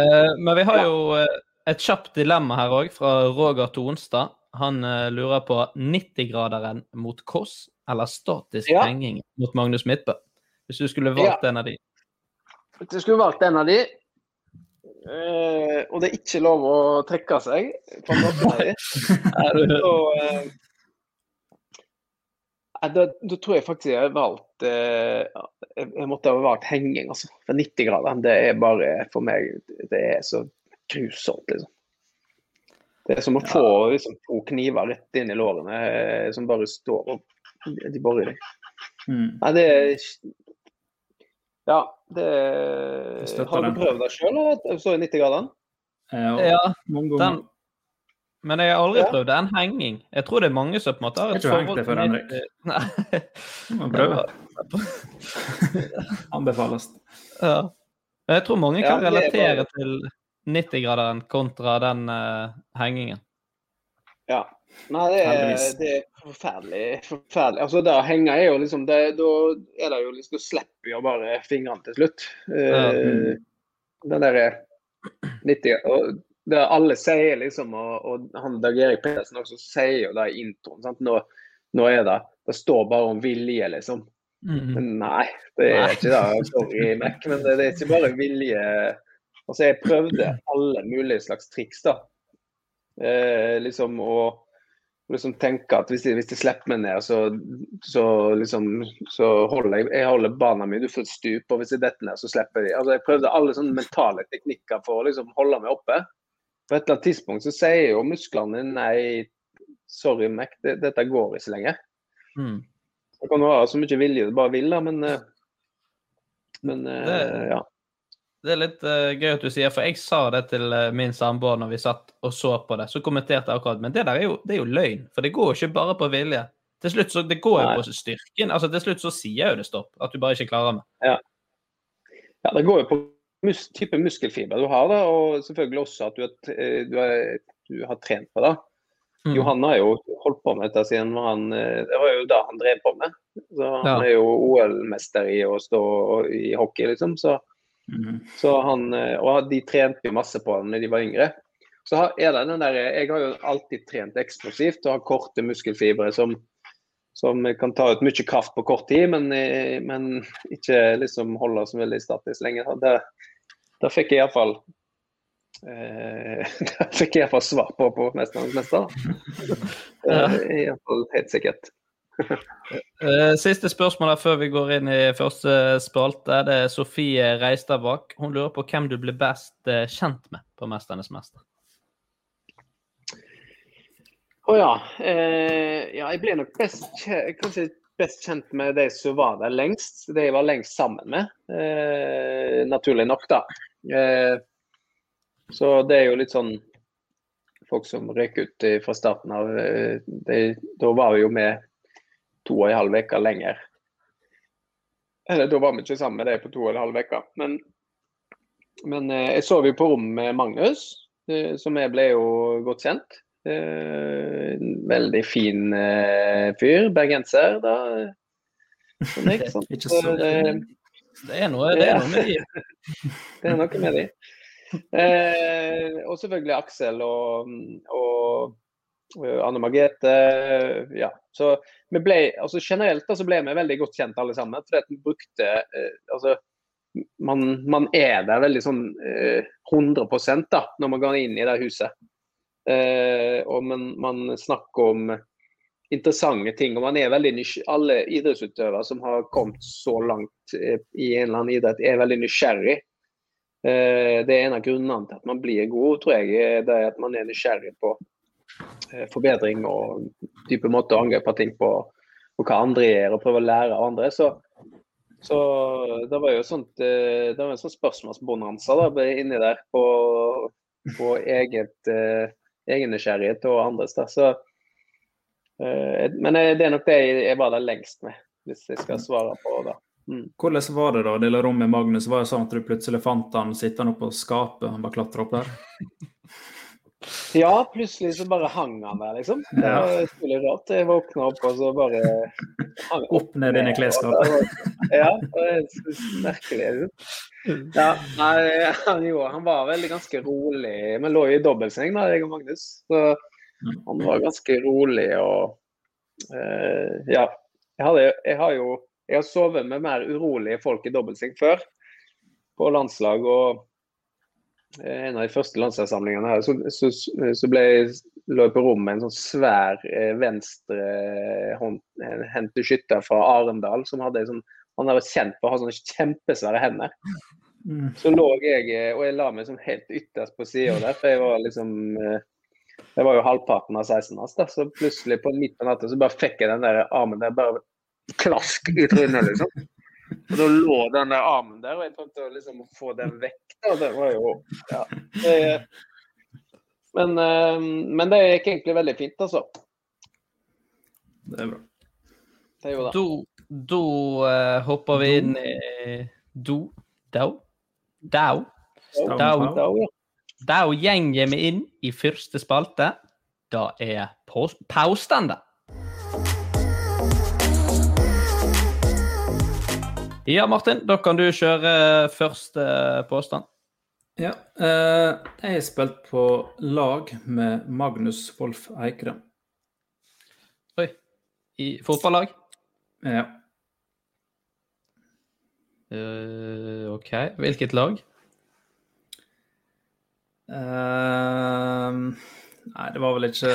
Eh, men vi har jo, eh, et kjapt dilemma her òg, fra Roger Tonstad. Han uh, lurer på 90-graderen mot Kåss eller statisk Ja. henging mot Magnus Midtbø. Hvis du skulle valgt Ja. en av de. Hvis jeg skulle valgt en av de, eh, og det er ikke lov å trekke seg på noen av [LAUGHS] så eh, eh, da, da tror jeg faktisk jeg har valgt eh, jeg, jeg måtte ha valgt henging, altså. For 90 grader, det er bare for meg Det er så grusomt, liksom. Det er som å få liksom, to kniver rett inn i lårene eh, som bare står og de borer i deg. Mm. Nei, det er Ja, det Har du prøvd det sjøl, så i 90-graderen? Ja, Ja, mange den, ganger. Men jeg har aldri Ja. prøvd en henging. Jeg tror det er mange som på en måte har Jeg et ikke hengt det før, til Henrik. [LAUGHS] Nei. Må prøve. [LAUGHS] Anbefales. Ja. Men jeg tror mange kan er relatere bare- til 90-graderen kontra den uh, hengingen. Ja. Nei, det er, det er forferdelig. forferdelig. Altså, det å henge er jo liksom det, Da er det jo liksom, slipper jo bare fingrene til slutt. Ja. Eh, Den derre 90 og det Alle sier liksom, og, og han Dag Erik Pedersen også sier jo det i introen. sant? Nå, nå er det Det står bare om vilje, liksom. Mm. Men nei, det er Nei. ikke det. Sorry, Mac, men det, det er ikke bare vilje. Altså, jeg prøvde alle mulige slags triks, da. Eh, liksom å liksom tenke at hvis de, hvis de slipper meg ned, så, så liksom så holder jeg Jeg holder barna mine utenfor stup, og hvis jeg detter ned, så slipper de. Altså, jeg prøvde alle sånne mentale teknikker for å liksom holde meg oppe. På et eller annet tidspunkt så sier jo musklene nei, sorry, Mac, det, dette går ikke lenger. Mm. Det kan være så mye vilje du bare vil, da, men eh, Men eh, Det- ja. Det er litt uh, gøy at du sier, for jeg sa det til min samboer når vi satt og så på det. Så kommenterte jeg akkurat. Men det der er jo, det er jo løgn, for det går jo ikke bare på vilje. Til slutt så, Det går jo på styrken. altså Til slutt så sier jo det stopp. At du bare ikke klarer det. ja, det går jo på mus type muskelfiber du har, da, og selvfølgelig også at du, har eh, du, har, du har trent på det. Mm. Johan har jo holdt på med dette siden han, eh, det var jo det han drev på med. Så han Ja. er jo OL-mester i å stå i hockey, liksom. Så, mm. så han, eh, og de trente masse på han når de var yngre. Så er det den der, Jeg har jo alltid trent eksplosivt og har korte muskelfibre som, som kan ta ut mye kraft på kort tid, men, men ikke liksom holde oss veldig statisk lenge. Så Det, det fikk jeg iallfall [LAUGHS] Uh, Det fikk jeg iallfall svar på på 'Mesternes mester'. [LAUGHS] Er iallfall helt sikkert. uh, [LAUGHS] Siste spørsmål her før vi går inn i første spalte. Det er Sofie Reistadbakk. Hun lurer på hvem du ble best eh, kjent med på 'Mesternes mester'. Å ja. Uh, ja, jeg ble nok best, kje- kanskje best kjent med de som var der lengst. De jeg var lengst sammen med. Eh, naturlig nok, da. Eh, så det er jo litt sånn folk som røyk ut fra starten av eh, de, Da var vi jo med to og en halv uke lenger. Eller da var vi ikke sammen med dem på to og en halv uke. Men, men eh, jeg sov jo på rom med Magnus, som jeg ble jo godt kjent. En veldig fin fyr. Bergenser, da. Sånn, ikke sant? [LAUGHS] Det- er noe, det er noe med de. [LAUGHS] det er noe med de. Eh, og selvfølgelig Aksel og, og, og Anne Margrethe. Ja. Så vi ble, altså generelt så ble vi veldig godt kjent alle sammen. Fordi at vi brukte eh, altså, man, man er der veldig sånn eh, 100 da, når man går inn i det huset. Eh, og man, man snakker om interessante ting. og man er veldig nysgjerrig. Alle idrettsutøvere som har kommet så langt eh, i en eller annen idrett, er veldig nysgjerrig. Eh, Det er en av grunnene til at man blir god, tror jeg. eh, Det er at man er nysgjerrig på forbedring og type måte å angripe ting på. Og hva andre gjør, og prøve å lære av andre. Så, så det var jo sånt, det var en sånn spørsmålsbonanza da, inni der på, på eget, egen nysgjerrighet og andres. der, Så, men eh, det er nok det jeg, var der lengst med, hvis jeg skal svare på det. Mm. Hvordan var det da å dele rom med Magnus? Var det sånn at du plutselig fant han sittende oppe på skapet? Han bare klatra opp der? [LAUGHS] Ja, plutselig så bare hang han der, liksom. [LAUGHS] Det var utrolig rart. Jeg våkna opp, og så bare hang Opp ned dine klesskap. [LAUGHS] Ja, det er merkelig. Liksom. Ja, nei, han, jo, han var veldig ganske rolig. Vi lå jo i dobbeltseng, da, jeg og Magnus. Så han var ganske rolig og eh, Ja. Jeg, hadde, jeg har jo jeg har sovet med mer urolige folk i dobbeltseng før, på landslag. og eh, en av de første landslagssamlingene her, så, så, så ble jeg, lå jeg på rommet med en sånn svær eh, venstrehendte skytter fra Arendal. som hadde sånn, Han er kjent for å ha sånne kjempesvære hender. Mm. Så lå jeg, eh, og jeg la meg sånn helt ytterst på sida der, for jeg var liksom eh, Jeg var jo halvparten av 16 hans, da, så plutselig på midten av natta så bare fikk jeg den der armen der bare klask i trynet, liksom. Og da lå den der armen der, og jeg prøvde å liksom få den vekk. da, Det var jo Ja. Det, men, eh, men det gikk egentlig veldig fint, altså. Det er bra. Det gjorde det. Da, da eh, hopper vi inn i Do? Dau? Dau? Dau. Dau. Dau. ja. Da gjenger vi inn i første spalte. Da er pås- påstander. Ja, Martin, da kan du kjøre første påstand. Ja. Eh, jeg har spilt på lag med Magnus Wolff Eikrem. Oi. I fotballag? Ja. Uh, OK. Hvilket lag? Eh, nei, det var vel ikke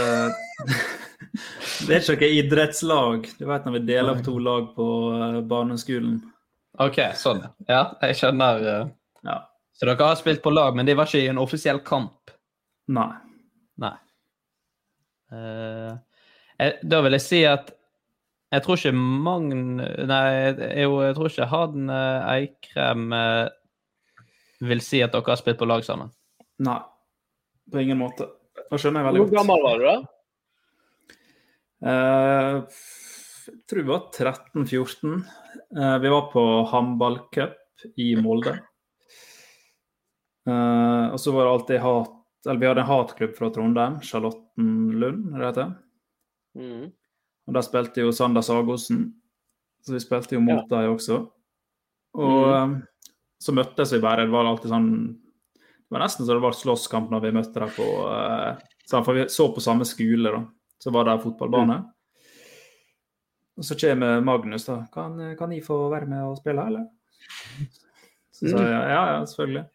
[LAUGHS] Det er ikke noe idrettslag. Du vet når vi deler opp to lag på eh, barneskolen. OK, sånn. Ja, jeg skjønner. eh. Ja. Så dere har spilt på lag, men det var ikke i en offisiell kamp? Nei. Nei. Uh, jeg, da vil jeg si at jeg tror ikke Magn... Nei, jo, jeg tror ikke han eh, Eikrem eh, vil si at dere har spilt på lag sammen. Nei. På ingen måte. Det skjønner jeg veldig godt. Hvor gammel var du da? Eh, jeg tror vi var 13-14. Eh, vi var på håndballcup i Molde. Eh, og så var det alltid hat Eller vi hadde en hatklubb fra Trondheim, Charlottenlund, er det det heter? Mm. Og der spilte jo Sander Sagosen, så vi spilte jo mot dem også. Og Mm. så møttes vi bare. Det var alltid sånn Det var nesten så det var slåsskamp når vi møtte dem på eh, For vi så på samme skole, da. Så var det fotballbane. Og så kommer Magnus, da. Kan, kan jeg få være med og spille, eller? Så sa jeg ja, ja, selvfølgelig.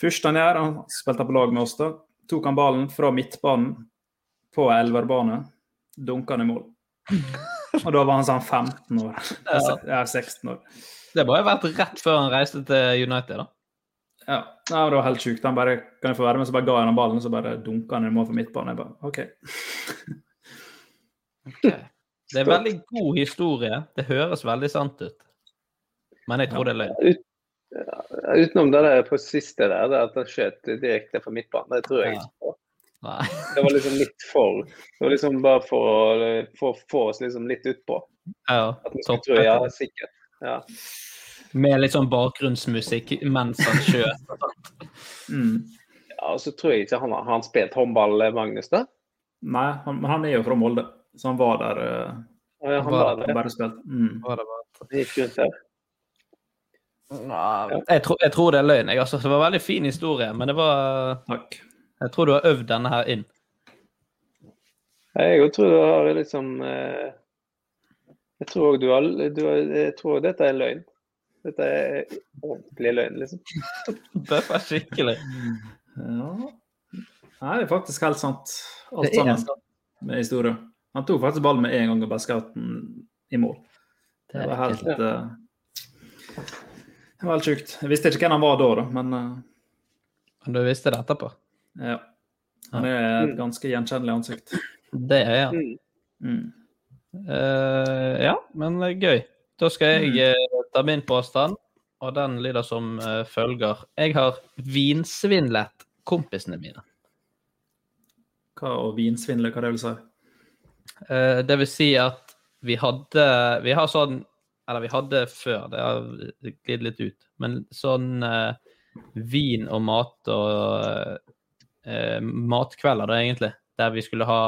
Første han gjør, han spilte på lag med oss, da. Tok han ballen fra midtbanen på elverbane, dunka han i mål. [LAUGHS] Og da var han sånn 15 år. Ja, 16 år. Det må ha vært rett før han reiste til United, da. Ja, ja det var helt sjukt. Han bare kan jeg få være med, så bare ga jeg han ballen, så bare dunka han i mål for midtbanen. Jeg bare OK. [LAUGHS] Det er en veldig god historie. Det høres veldig sant ut. Men jeg tror det er løgn. Ut, ja, utenom det der på siste der, det at han skjøt direkte fra midtbanen, det tror jeg Ja. ikke på. Nei. [LAUGHS] Det var liksom litt for Det var liksom bare for å få oss liksom litt utpå. Ja, At vi skulle tro, ja, sikkert. Ja. Med litt sånn bakgrunnsmusikk mens han skjøt. Mm. ja, så tror jeg ikke han har han spilt håndball, eh, Magnus, da? Nei, han, men han er jo fra Molde, så han var der. Uh, Ja, han Var- var Han bare spilt. Mm. Var det bare at- gikk rundt der. Jeg, tror, jeg tror det er løgn. Jeg, altså, det var en veldig fin historie, men det var Takk. Jeg tror du har øvd denne her inn. Jeg tror du har liksom eh, Jeg tror du har, du har Jeg tror dette er løgn. Dette er ordentlig løgn, liksom. [LAUGHS] Bøffa skikkelig. Ja. Nei, det er faktisk helt sant. Alt Det er sammen med historie. Han tok faktisk ballen med en gang og bare skjøt den i mål. Det Det er var helt uh, Det var helt sjukt. Jeg visste ikke hvem han var da, da, men uh, Men du visste det etterpå? ja. Han er et ganske gjenkjennelig ansikt. Det er han. Mm. Mm. Eh, ja, men er gøy. Da skal jeg ta min påstand, og den lyder som uh, følger. Jeg har vinsvindlet kompisene mine. Hva å vinsvindle, hva det vil si? Uh, det vil si at vi hadde Vi har sånn Eller vi hadde før, det har glidd litt ut, men sånn uh, vin og mat og eh, matkvelder, da, egentlig. Der vi skulle ha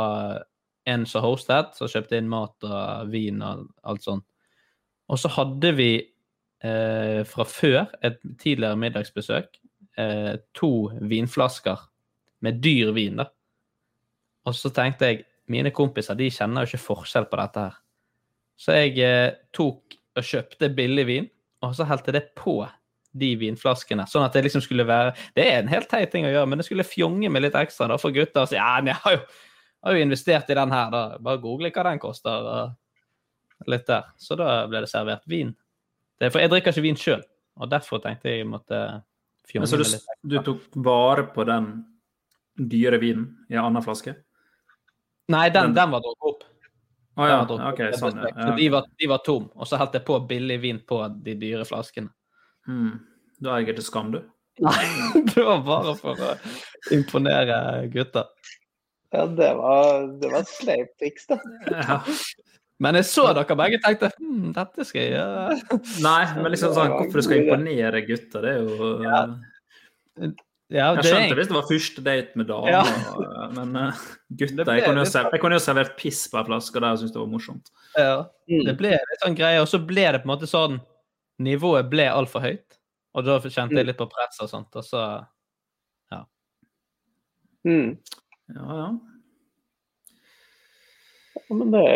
en som hostet, som kjøpte inn mat og vin og alt sånt. Og så hadde vi eh, fra før, et tidligere middagsbesøk, eh, to vinflasker med dyr vin, da. Og så tenkte jeg mine kompiser de kjenner jo ikke forskjell på dette her. Så jeg eh, tok og kjøpte billig vin, og så helte det på de vinflaskene. Sånn at det liksom skulle være Det er en helt teit ting å gjøre, men det skulle fjonge med litt ekstra da, for gutta. si, ja, men jeg har jo, har jo investert i den her, da. Bare google hva den koster. og litt der. Så da ble det servert vin. Det er for jeg drikker ikke vin sjøl, og derfor tenkte jeg jeg måtte fjonge Så du, du tok vare på den dyre vinen i en annen flaske? Nei, den, den- den var drukket opp. Å ja, Den var drukket OK, opp. sånn, ja. Så de var, de var tom, og så helte jeg på billig vin på de dyre flaskene. Hmm. Da er jeg til skam, du. Nei, [LAUGHS] det var bare for å imponere gutta. Ja, det var, det var et sleipt triks, da. Ja. Men jeg så dere begge tenkte hm, dette skal jeg gjøre. [LAUGHS] Nei, men liksom sånn, hvorfor du skal imponere gutter, det er jo Ja, Jeg det skjønte er hvis det var første date med damer, Ja. men eh, gutter ble Jeg kunne jo jeg kunne jo servert piss på en flaske der og syntes det var morsomt. Ja, Mm. det ble litt sånn greie, og så ble det på en måte sånn Nivået ble altfor høyt, og da kjente jeg litt på press og sånt, og så Mm. Ja, ja. Ja, Men det,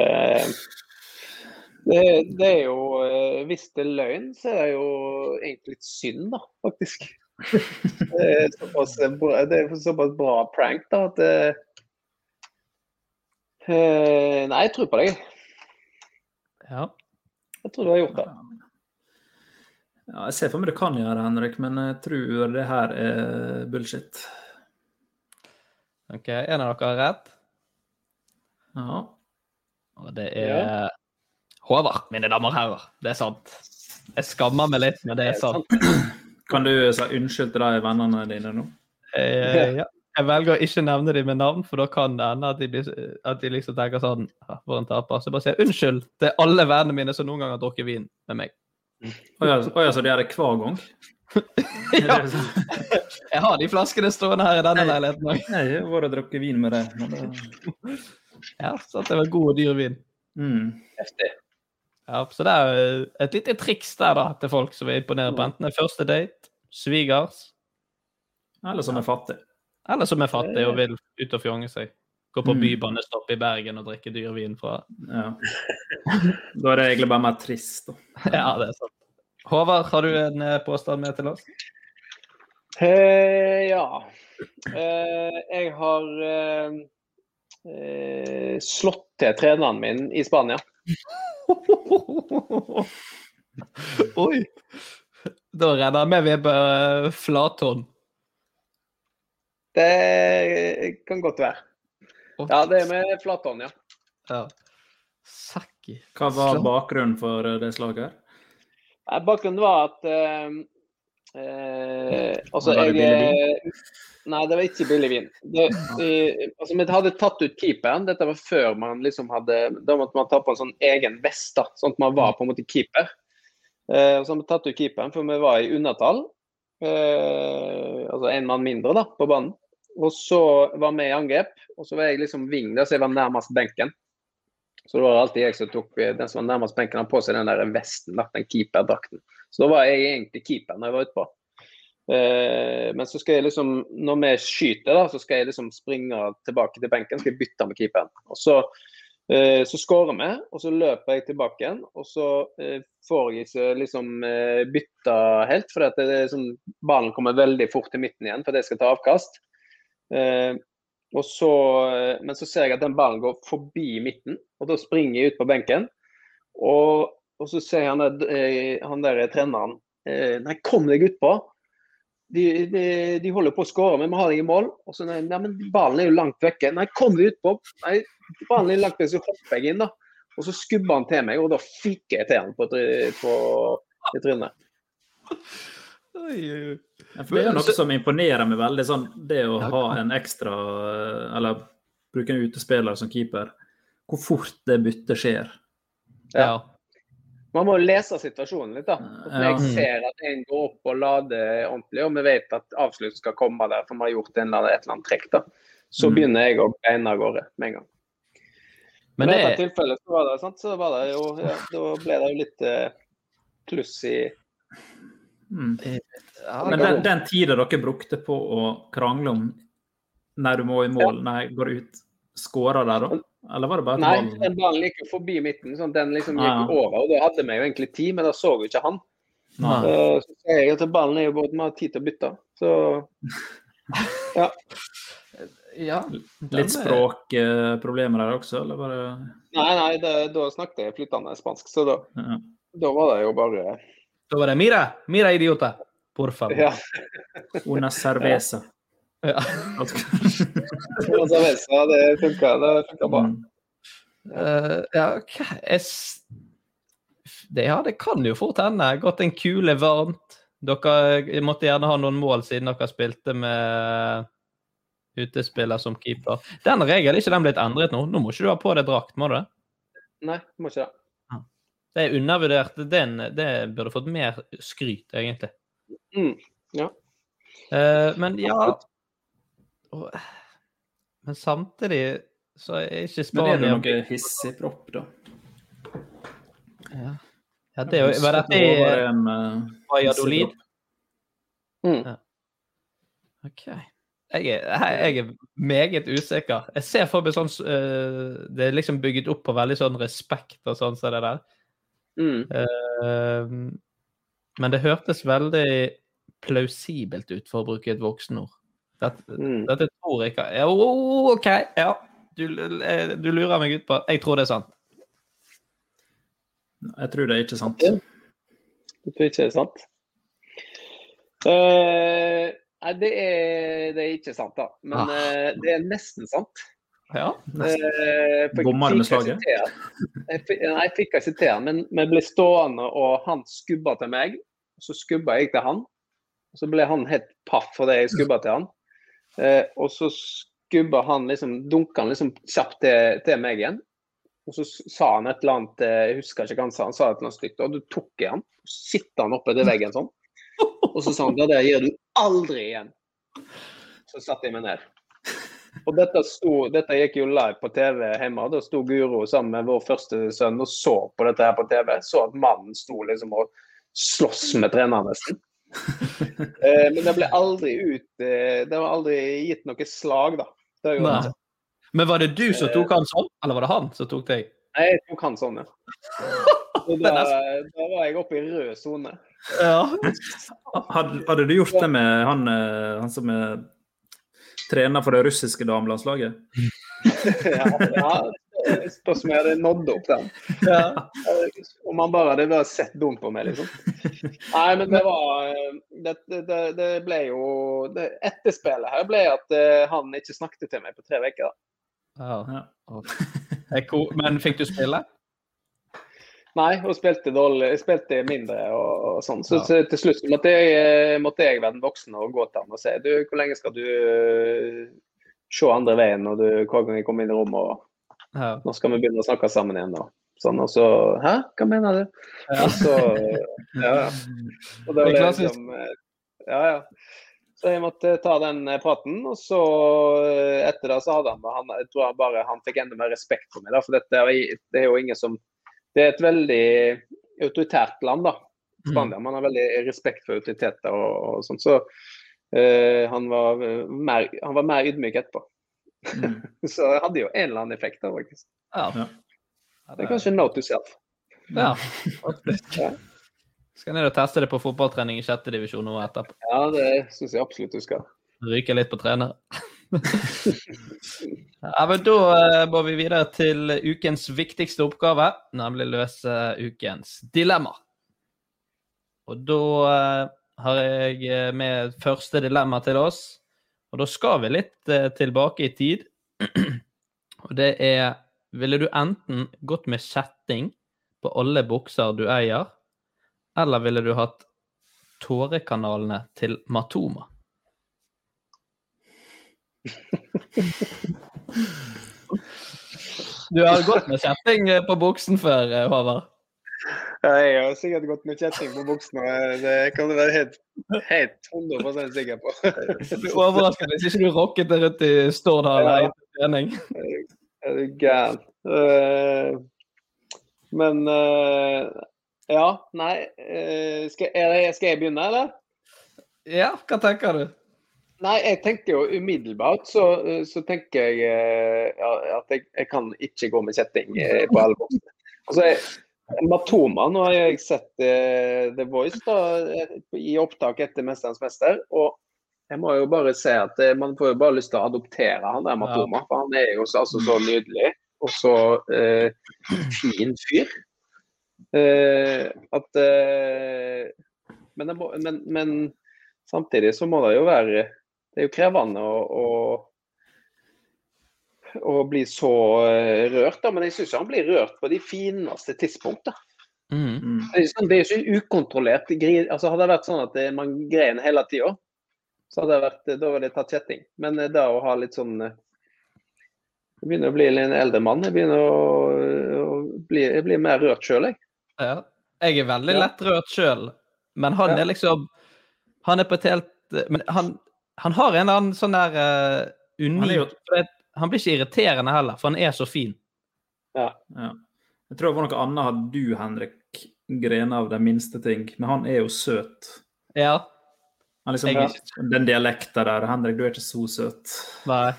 det, det er jo eh, Hvis det er løgn, så er det jo egentlig litt synd, da, faktisk. Det er såpass bra, det er såpass bra prank, da, at det, eh, Nei, jeg tror på deg. Ja. Jeg tror du har gjort det. ja. Jeg ser for meg du kan gjøre det, Henrik, men jeg tror det her er bullshit. OK, en av dere har rett, Ja. Og det er Håvard, mine damer og herrer. Det er sant. Jeg skammer meg litt, men det er sant. Kan du si unnskyld til de vennene dine nå? Eh, ja. Jeg velger å ikke nevne dem med navn, for da kan det hende at de, at de liksom tenker sånn «Ah, For en taper. Så jeg bare sier unnskyld til alle vennene mine som noen gang har drukket vin med meg. Å ja, å ja, så de gjør det hver gang? [LAUGHS] Ja. Jeg har de flaskene stående her i denne leiligheten òg. Jeg har vært og drukket vin med det- Ja, så det var god og dyr vin. Mm. Ja, så det er jo et lite triks der da, til folk som vil imponere på enten en første date, svigers, Eller som er fattig. eller som er fattig og vil ut og fjonge seg. Gå på Mm. bybanestopp i Bergen og drikke dyr vin fra Ja. Da er det egentlig bare mer trist, da. [LAUGHS] Ja, det er sant. Håvard, har du en eh, påstand med til oss? Eh, ja. Eh, jeg har eh, eh, slått til treneren min i Spania. [LAUGHS] Oi! Da regner jeg med vi er på eh, flathånd. Det kan godt være. Ja, det er med flathånd, ja. Ja. Sakki. Hva var bakgrunnen for eh, det slaget her? Bakgrunnen var at eh, eh, Altså, Var det jeg eh, Nei, det var ikke billig vin. Det, eh, altså, Vi hadde tatt ut keeperen. Dette var før man liksom hadde Da måtte man ta på en sånn egen vest, da, sånn at man var på en måte keeper. Eh, så hadde vi tatt ut keeperen, for vi var i undertall. Eh, altså én mann mindre da, på banen. Og så var vi i angrep, og så var jeg liksom wing, der, så jeg var nærmest benken. Så det var alltid jeg som tok eh, den som var nærmest benken, han på seg den der vesten, den keeperdrakten. Så da var jeg egentlig keeper når jeg var utpå. Eh, men så skal jeg liksom, når vi skyter, da, så skal jeg liksom springe tilbake til benken, skal jeg bytte med keeperen. Og så, eh, så skårer vi, og så løper jeg tilbake igjen. Og så eh, får jeg ikke liksom bytta helt, for det er sånn, ballen kommer veldig fort til midten igjen for at jeg skal ta avkast. Så, men så ser jeg at den ballen går forbi midten, og da springer jeg ut på benken. Og, og så sier han der, eh, han der treneren eh, Nei, kom deg utpå. De, de, de holder på å skåre, men vi har ingen mål. Og så nei, nei, men ballen er jo langt vekke. Nei, kom deg utpå. Nei, ballen er langt vekke, så hopper jeg inn, da. Og så skubber han til meg, og da fikk jeg til han på, på, på, trynet. Ja, det er noe som imponerer meg veldig. sånn, Det å ha en ekstra Eller bruke en utespiller som keeper. Hvor fort det byttet skjer. Ja. Man må lese situasjonen litt, da. At Når jeg ser at en går opp og lader ordentlig, og vi vet at avslutt skal komme der, for vi har gjort en eller annen, et eller annet trekk, da, så Mm. begynner jeg å beine av gårde med en gang. Men det... i dette tilfellet så var det, sant, så var det jo ja, Da ble det jo litt kluss pluss i Mm. ja, Men den, den tida dere brukte på å krangle om når du må i mål, når jeg går ut, skåra der da? Eller var det bare at Nei, ballen den ballen gikk jo forbi midten. sånn, Den liksom gikk Ja. over. og Da hadde vi jo egentlig tid, men da så jo ikke han. Nei. Så sier jeg at ballen er jo både vi har tid til å bytte. Så [LAUGHS] ja. ja, Litt språkproblemer der også, eller bare Nei, nei, det, da snakket jeg flytende spansk, så da, ja. da var det jo bare Da var det Mira, Mira idiota. Por favor. Ja. Una cerveza. Ja. [LAUGHS] Det funka det funka bra. Eh, ja, ok. Det, ja, det kan jo fort hende. Gått en kule varmt. Dere måtte gjerne ha noen mål siden dere spilte med utespiller som keeper. Den regelen er ikke den blitt endret nå? Nå må ikke du ha på deg drakt, må du det? Nei, må ikke det. Det er undervurdert. Den, det burde fått mer skryt, egentlig. Mm, ja. Eh, men ja og- Men samtidig så er ikke Men er det Spania noe hissigpropp, da? Ja, ja det er jo Var dette i er en, eh, Valladolid? Mm. Ja. OK. Jeg er, jeg er meget usikker. Jeg ser for meg sånn eh, Det er liksom bygget opp på veldig sånn respekt og sånn som det der. Mm. Eh, men det hørtes veldig plausibelt ut, for å bruke et voksenord. Dette, Mm. dette tror jeg ikke ja, oh, OK, ja. Du, eh, du lurer meg ut på Jeg tror det er sant. Jeg tror det er ikke sant. Du tror ikke det er sant. Eh, nei, det er, det er ikke sant, da. Men Ah. uh, det er nesten sant. Ja. nesten du med slaget? Jeg fikk- Nei, jeg fikk ikke sitere, men vi ble stående, og han skubba til meg. Så skubba jeg til han. Så ble han helt paff fordi jeg skubba til han. Eh, og så skubba han liksom, dunka han liksom kjapt til, til meg igjen. Og så sa han et eller annet, eh, jeg husker ikke hva han sa, han sa et eller annet stygt. Og du tok i han, sitter han oppe til veggen sånn. Og så sa han det der gjør du aldri igjen. Så satte jeg meg ned. Og dette, sto, dette gikk jo live på TV hjemme. Da sto Guro sammen med vår første sønn og så på dette her på TV. Så at mannen sto liksom og sloss med treneren nesten. Eh, men det ble aldri ut eh, Det var aldri gitt noe slag, da. Men var det du som tok han sånn, eller var det han som tok deg? Nei, jeg tok han sånn, ja. [LAUGHS] Da, da var jeg oppe i rød sone. Ja. Hadde, hadde du gjort det med han, eh, han som er trener for det russiske damelandslaget? [LAUGHS] ja, ja, spørs om jeg hadde nådd opp den. ja. Om han bare hadde vært sett dumt på meg, liksom. Nei, men det var Det, det, det ble jo det Etterspillet her ble at eh, han ikke snakket til meg på tre uker. ja. Men fikk du spille? Nei, og spilte dårlig, spilte mindre og, og sånn. Så, Ja. så til slutt måtte jeg, eh, måtte jeg være den voksne og gå til han og si du, hvor lenge skal du eh, se andre veien når du, hver gang jeg kommer inn i rommet og Ja. nå skal vi begynne å snakke sammen igjen. da. sånn, og så Hæ, hva mener du? Ja. Og så Ja, ja. Og Det ble klassisk. liksom, ja, ja. Så jeg måtte ta den eh, praten, og så eh, etter det så hadde han, han Jeg tror han bare han fikk enda mer respekt for meg, da, for dette det er jo ingen som Det er et veldig autoritært land, da. Spania. Man har veldig respekt for autoriteter og, og sånn. Så uh, han, var mer, han var mer ydmyk etterpå. Mm. [LAUGHS] så det hadde jo en eller annen effekt, da, faktisk. Ja. Ja. Det er kanskje note to self. Ja. Ja. Skal ned og teste det på fotballtrening i sjette divisjon nå etterpå. Ja, det syns jeg absolutt du skal. Ryke litt på trenere. [LAUGHS] ja, men da går må vi videre til ukens viktigste oppgave, nemlig løse ukens dilemma. Og da eh, har jeg eh, med første dilemma til oss, og da skal vi litt eh, tilbake i tid. [CLEARS THROAT] og det er Ville du enten gått med kjetting på alle bukser du eier, eller ville du hatt tårekanalene til Matoma? [LAUGHS] Du har gått med kjetting eh, på buksen før, eh, Håvard? Jeg har sikkert gått med kjetting på buksene. Det kan du være helt, helt 100 sikker på. Du er overrasket hvis ikke du rocket det rundt i Stordal Ja. i trening. Er du gæren? Eh, men eh, Ja, nei eh, skal, det, skal jeg begynne, eller? Ja, hva tenker du? Nei, jeg tenker jo umiddelbart så, så tenker jeg ja, at jeg, jeg kan ikke gå med kjetting på alle buksene. Altså, jeg- Matoma, nå har jeg sett eh, The Voice da, eh, i opptak etter 'Mesterens mester'. og jeg må jo bare si at eh, Man får jo bare lyst til å adoptere han der Matoma, for han er jo så, altså, så nydelig og så eh, fin fyr. Eh, at eh, men, må, men, men samtidig så må det jo være Det er jo krevende å, å, å bli så eh, rørt, da. Men jeg syns han blir rørt på de fineste tidspunktene. Mm. Mm. Det er jo sånn- det ikke ukontrollert. gri- Altså, hadde det vært sånn at man grein hele tida, så hadde det vært, da ville jeg tatt kjetting. Men det å ha litt sånn eh, Jeg begynner å bli en eldre mann. Jeg begynner å, å bli, jeg blir mer rørt sjøl, jeg. Ja. Jeg er veldig lett rørt sjøl, men han Ja. er liksom Han er på et helt Men han, han har en eller annen sånn der uh, unik Han blir ikke irriterende heller, for han er så fin. Ja. Jeg tror det var noe annet hadde du, Henrik, grene av de minste ting. Men han er jo søt. Ja. Han liksom, Jeg er Den dialekta der. Henrik, du er ikke så søt. Nei.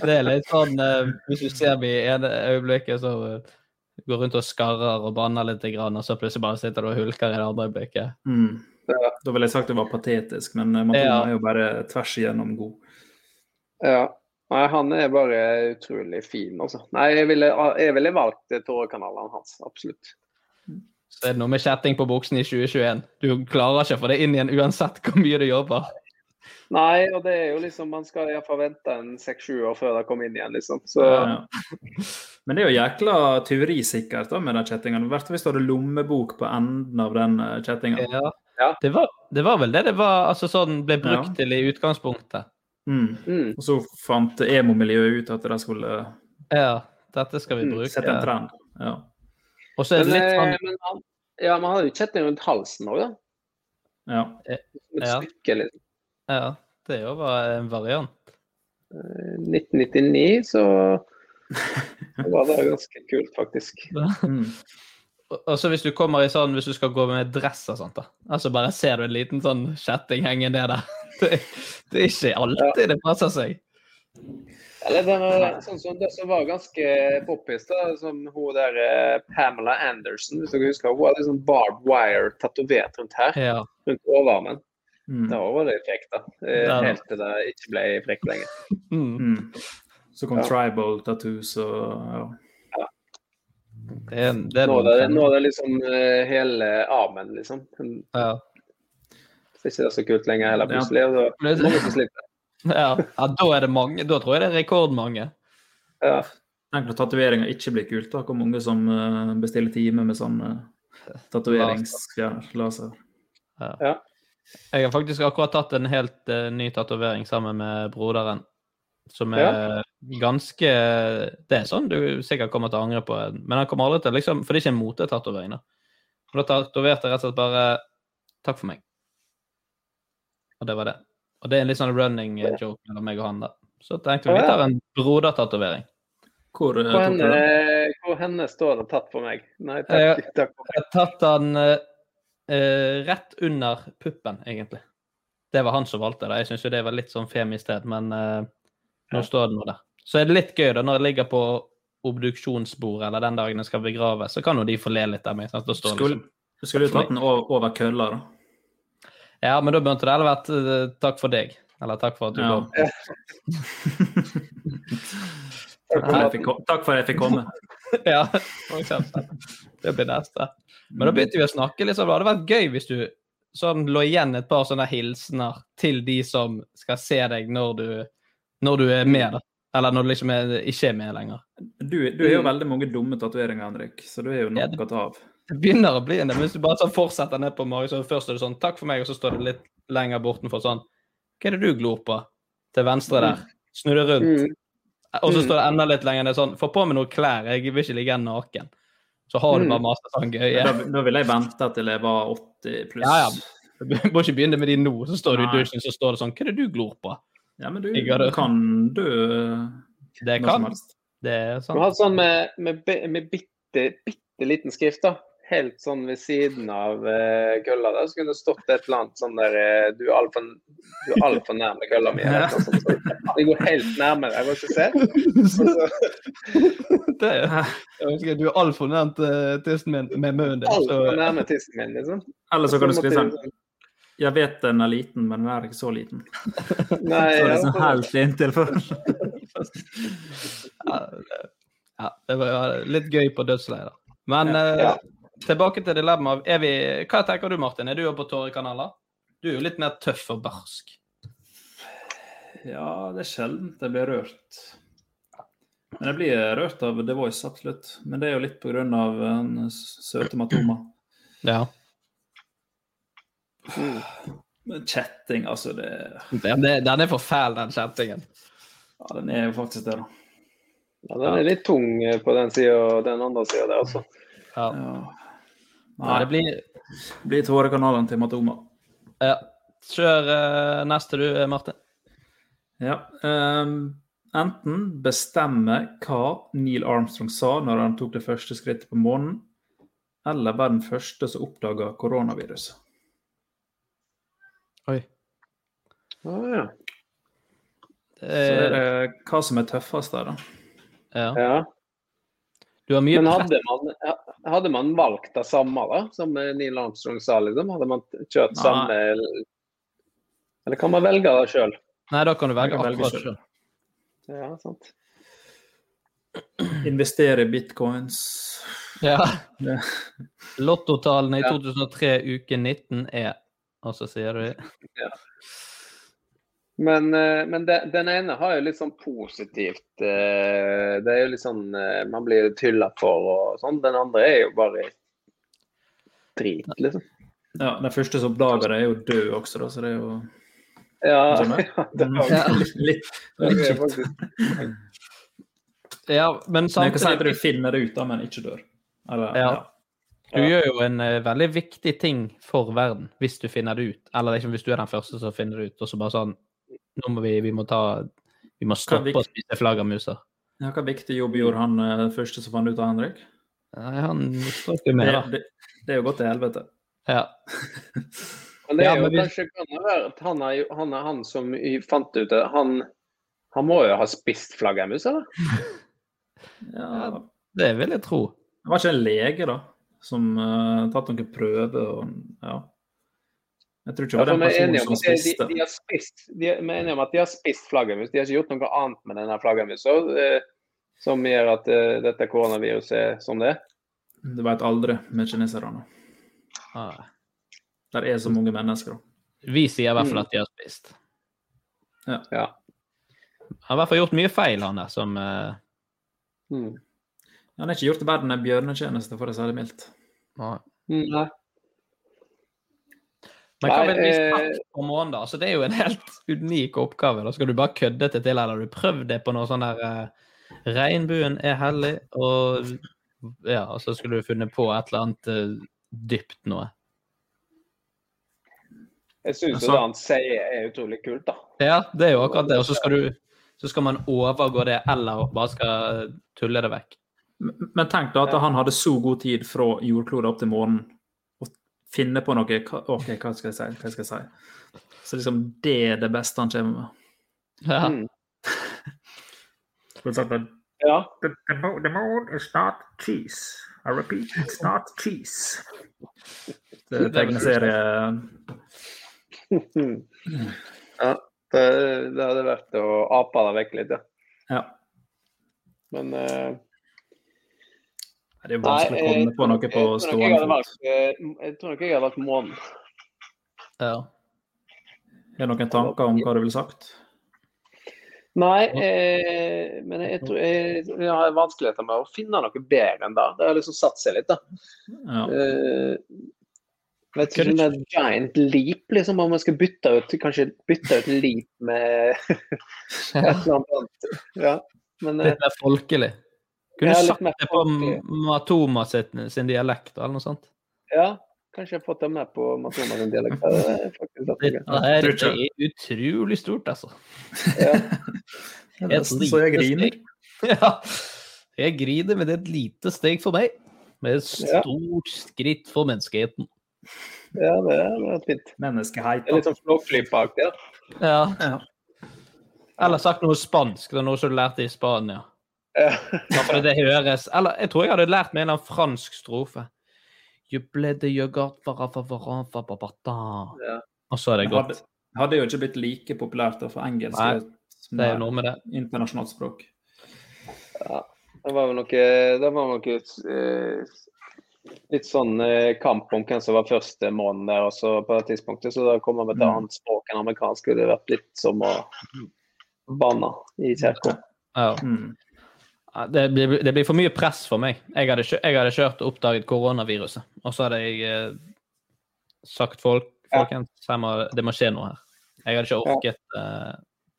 Det er litt sånn eh, Hvis du ser meg i ene øyeblikket, så eh, går rundt og skarrer og banner litt, grann, og så plutselig bare sitter du og hulker i det andre øyeblikket. Mm. Da ville jeg sagt det var patetisk, men man Ja. er jo bare tvers igjennom god. Ja. Nei, han er bare utrolig fin, altså. Nei, jeg ville, jeg ville valgt tårekanalene hans, absolutt. Så er det noe med kjetting på buksen i 2021. Du klarer ikke å få det inn igjen uansett hvor mye du jobber. Nei, og det er jo liksom Man skal iallfall vente en seks-sju år før det kommer inn igjen, liksom. Så Ja. [LAUGHS] Men det er jo jækla tyverisikkert da, med den kjettinga. I hvert fall hvis du hadde lommebok på enden av den kjettingen. kjettinga. Ja. Ja. Det, var, det var vel det det var, altså sånn ble brukt Ja. til i utgangspunktet. Mm. mm. Og så fant emo-miljøet ut at det skulle Ja, dette skal vi Mm, bruke. sette en trend. Ja. Og så er det litt eh, sånn men han, ja, man hadde jo kjetting rundt halsen òg, da. ja. Som et Ja. stykke, liksom. Ja, det jo var en variant. 1999 så [LAUGHS] var det ganske kult, faktisk. [LAUGHS] Mm. Og og så hvis du kommer i sånn, hvis du skal gå med dress og sånt, da. Altså bare ser du en liten sånn kjetting henge ned der. Det, det er ikke alltid det passer seg. Eller den, er sånn som det som var ganske poppis, da, som hun der eh, Pamela Anderson, hvis dere husker. Hun hadde sånn barbed wire tatovert rundt her, Ja. rundt overarmen. Mm. Da var det frekt, da. Eh. Helt til det ikke ble frekt lenger. Mm. Mm. Så kom Ja. tribal tattoos og ja. Det er, det er Nå er det, nå er det liksom eh, hele armen, liksom. ja. Så ikke det er så kult lenger heller, Ja. plutselig. Og så må vi som. [LAUGHS] Ja. ja, da er det mange. Da tror jeg det er rekordmange. Ja. Tenk når tatoveringer ikke blir kult. da, Hvor mange som eh, bestiller time med sånn uh, Ja, ja. Jeg har faktisk akkurat tatt en helt uh, ny tatovering sammen med broderen. Som er ganske Det er sånn du sikkert kommer til å angre på, men han kommer aldri til liksom For det er ikke en motetatovering, da. Og da tatoverte jeg rett og slett bare 'takk for meg'. Og det var det. Og det er en litt sånn running eh, joke mellom meg og han, da. Så tenkte vi vi tar en brodertatovering. Hvor eh, Hvor, henne, hvor henne står det tatt for meg? Nei, Eh, [LAUGHS] takk. takk. Jeg har tatt den eh, eh, rett under puppen, egentlig. Det var han som valgte det. Jeg syns jo det var litt sånn femisted, men uh, nå står det nå der. Så er det litt gøy da, når det ligger på obduksjonsbordet, eller den dagen jeg skal begraves, så kan jo de få le litt av meg. Sant? Da står Skulle, liksom, du skulle jo tatt den over, over kølla, da. Ja, men da burde det heller vært eh, 'takk for deg', eller 'takk for at du Ja. kom'. [LAUGHS] Takk for, at jeg fikk, takk for at jeg fikk komme. [LAUGHS] ja, for eksempel. Det blir neste. Men da begynte vi å snakke litt sånn, det hadde vært gøy hvis du sånn lå igjen et par sånne hilsener til de som skal se deg når du, når du er med, da. Eller når du liksom er, ikke er med lenger. Du, du har jo veldig mange dumme tatoveringer, Henrik, så du er jo Ja, nok det- å ta av. Det begynner å bli en del. Hvis du bare sånn fortsetter ned på magen, så først er det sånn 'takk for meg', og så står det litt lenger bortenfor sånn 'hva er det du glor på?' Til venstre der. Snu deg rundt. Mm. Og så Mm. står det enda litt lenger ned sånn 'få på meg noen klær, jeg vil ikke ligge igjen naken'. Så har du Mm. bare masse sånn gøye. Da, da ville jeg vente til jeg var 80 pluss. Ja, ja. Du må ikke begynne med de nå. Så står du i dusjen, så står det sånn Hva er det du glor på? Ja, men du kan dø Det kan. Det er Du har sånn med, med, med bitte, bitte liten skrift, da. Helt sånn ved siden av uh, kølla der. Så kunne det stått et eller annet sånn der uh, Du er altfor alt nærme kølla mi. Ja. Det går helt nærme deg, må ikke se. [LAUGHS] Det er, jo du er altfor nærmt uh, tissen min med munnen din. altfor Så, nærme tissen min, liksom. Eller så kan du skrive sånn Jeg vet den er liten, men den er ikke så liten. [LAUGHS] Nei, Så ja, liksom helt inntil [LAUGHS] før. ja, det- ja, det var litt gøy på dødsleiet. da. Men ja, Ja. Tilbake til dilemmaet. Hva tenker du, Martin? Er du oppe på Tårekanaler? Du er jo litt mer tøff og barsk. Ja, det er sjelden jeg blir rørt. Men jeg blir rørt av The Voice, absolutt. Men det er jo litt pga. den søte Matoma. Ja. Men Chatting, altså. Det, Den, er- den er for fæl, den chattingen. ja, den er jo faktisk det, da. Ja, den er litt tung på den sida og den andre sida der, altså. Ja. Ja. Nei, det blir det blir tårekanalen til Matoma. ja. Kjør uh, neste du, Martin. Ja. Um, enten bestemme hva Neil Armstrong sa når han tok det første skrittet på månen, eller være den første som oppdaga koronaviruset. Oi. Ah, ja. Så er Eh, det hva som er tøffest der, da. ja. ja. Du har mye Men hadde man, hadde man valgt det samme, da? Som Neil Armstrong sa, liksom? Hadde man kjørt Nei. samme Eller kan man velge det sjøl? Nei, da kan du velge akkurat sjøl. Ja, sant. Investere i bitcoins. Ja. Ja. Lottotallene i 2003 uke 19 er Og så sier du eh, men de, den ene har jo litt sånn positivt eh, Det er jo litt sånn eh, Man blir tylla for og sånn. Den andre er jo bare drit, liksom. Ja, Den første som oppdager det, er jo død også, da, så det er jo Ja, ja det var, Ja. litt, litt, litt er Ja, men samtidig Hva sier du finner det ut, da, men ikke dør. Eller, Ja. ja. Du gjør jo en uh, veldig viktig ting for verden hvis du finner det ut. Eller liksom, hvis du er den første som finner det ut, og så bare sånn Nå må vi, vi må ta Vi må stoppe å spise flaggermuser. Ja, Hva viktig jobb gjorde han eh, første som fant ut av Henrik? Nei, han strøk jo Det, med, da. det, det er jo gått til helvete. Ja. [LAUGHS] Men det er jo men vi- kanskje kan det være at han er, han, er han som fant ut det. Han, han må jo ha spist flaggermus, eller? [LAUGHS] Ja, Det vil jeg tro. det var ikke en lege, da, som uh, tatt noen prøver og Ja. Jeg tror ikke Ja, det var den er personen som spiste. de, de spist, de, er- vi er enige om at de har spist flaggermus. De har ikke gjort noe annet med denne flaggermusa eh, som gjør at eh, dette koronaviruset er som det er. Du veit aldri med kineserne. Ah. Der er så mange mennesker. Vi sier i hvert fall Mm. at de har spist. Ja. Han har i hvert fall gjort mye feil, han der, som eh, Mm. Han har ikke gjort verden en bjørnetjeneste, for å si det mildt. Nei. Mm, nei. Men hva vil vi eh, på månen, da? Altså, det er jo en helt [LAUGHS] unik oppgave. Da skal du bare kødde det til, eller har du prøvd det på noe sånn der uh, Regnbuen er hellig, og ja, og så skulle du funnet på et eller annet uh, dypt noe. Jeg syns Altså- det han sier er utrolig kult, da. Ja, det er jo akkurat det. Og så skal du så skal man overgå det, eller bare skal tulle det vekk. Men tenk da at han hadde så god tid fra jordkloden opp til månen finne på noe OK, hva skal jeg si? Hva skal jeg si? Så liksom det er det beste han kommer med. Ja. Mm. For eksempel Ja. The, the, the moon is not cheese. I repeat, it's not cheese. Det er tegneserie [LAUGHS] ja. Det, det hadde vært å ape det vekk litt, ja. Ja. Men eh, Det er jo Nei, vanskelig å komme på noe på stående fot. eh, Jeg tror nok jeg hadde valgt månen. ja. Er det noen tanker om hva du ville sagt? Nei, eh, men jeg, tror jeg, jeg har vanskeligheter med å finne noe bedre enn det. Det har liksom satt seg litt, da. Ja. Eh, vet ikke om det er giant leap, liksom, om man skal bytte ut kanskje bytte ut leap med [LAUGHS] et eller annet annet. Ja, men eh, Litt mer folkelig. Kunne du sagt det på. Matoma sin, sin dialekt, eller noe sånt. Ja, kanskje jeg får ta med på Matoma sin dialekt. Det er faktisk Dette er, er utrolig stort, altså. Ja. [LAUGHS] Det er nesten så jeg griner. [LAUGHS] Ja. Jeg griner, men det er et lite steg for meg. Med et Ja. stort skritt for menneskeheten. ja, det er, det fint. Menneskeheit. Det er litt sånn flåklypeaktig. Ja. Ja. Eller sagt noe spansk. Det er noe som du lærte i Spania. Ja. Ja, for det høres Eller jeg tror jeg hadde lært meg en eller annen fransk strofe. Ja. Og så er det Hadde, godt. hadde jo ikke blitt like populært da, for engelsk Nei, Det er jo noe med det. internasjonalt språk. Det var vel noe, det var noe uh, litt sånn uh, kamp om hvem som var første måneden der også på det tidspunktet. Så da kommer vi til et annet språk enn amerikansk. Det hadde vært litt som å banne i kirka. Ja. Mm. Det blir, det blir for mye press for meg. Jeg hadde, jeg hadde kjørt og oppdaget koronaviruset, og så hadde jeg eh, sagt folk, folkens, må, det må skje noe her. Jeg hadde ikke orket eh,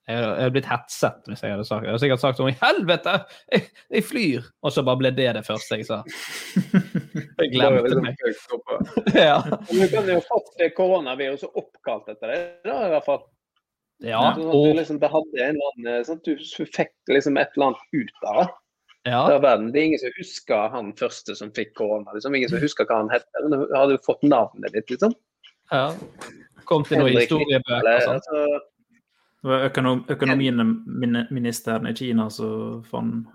jeg, hadde, jeg hadde blitt hetset hvis jeg hadde sagt det. Jeg hadde sikkert sagt sånn I helvete! Jeg, jeg flyr! Og så bare ble det det første jeg sa. [LAUGHS] Jeg glemte liksom meg. [LAUGHS] Ja. Du kan jo fått koronaviruset oppkalt etter det, da, i hvert fall. ja. Sånn at du, liksom, det hadde en eller annen, sånn at du fikk liksom et eller annet ut av det. Ja. av verden. Det er ingen som husker han første som fikk korona. Liksom. Ingen som husker hva han het. Men du hadde jo fått navnet ditt, liksom. ja. Kom til noen historiebøker og sånt. altså, Det var økonom, økonomiministeren i Kina som fant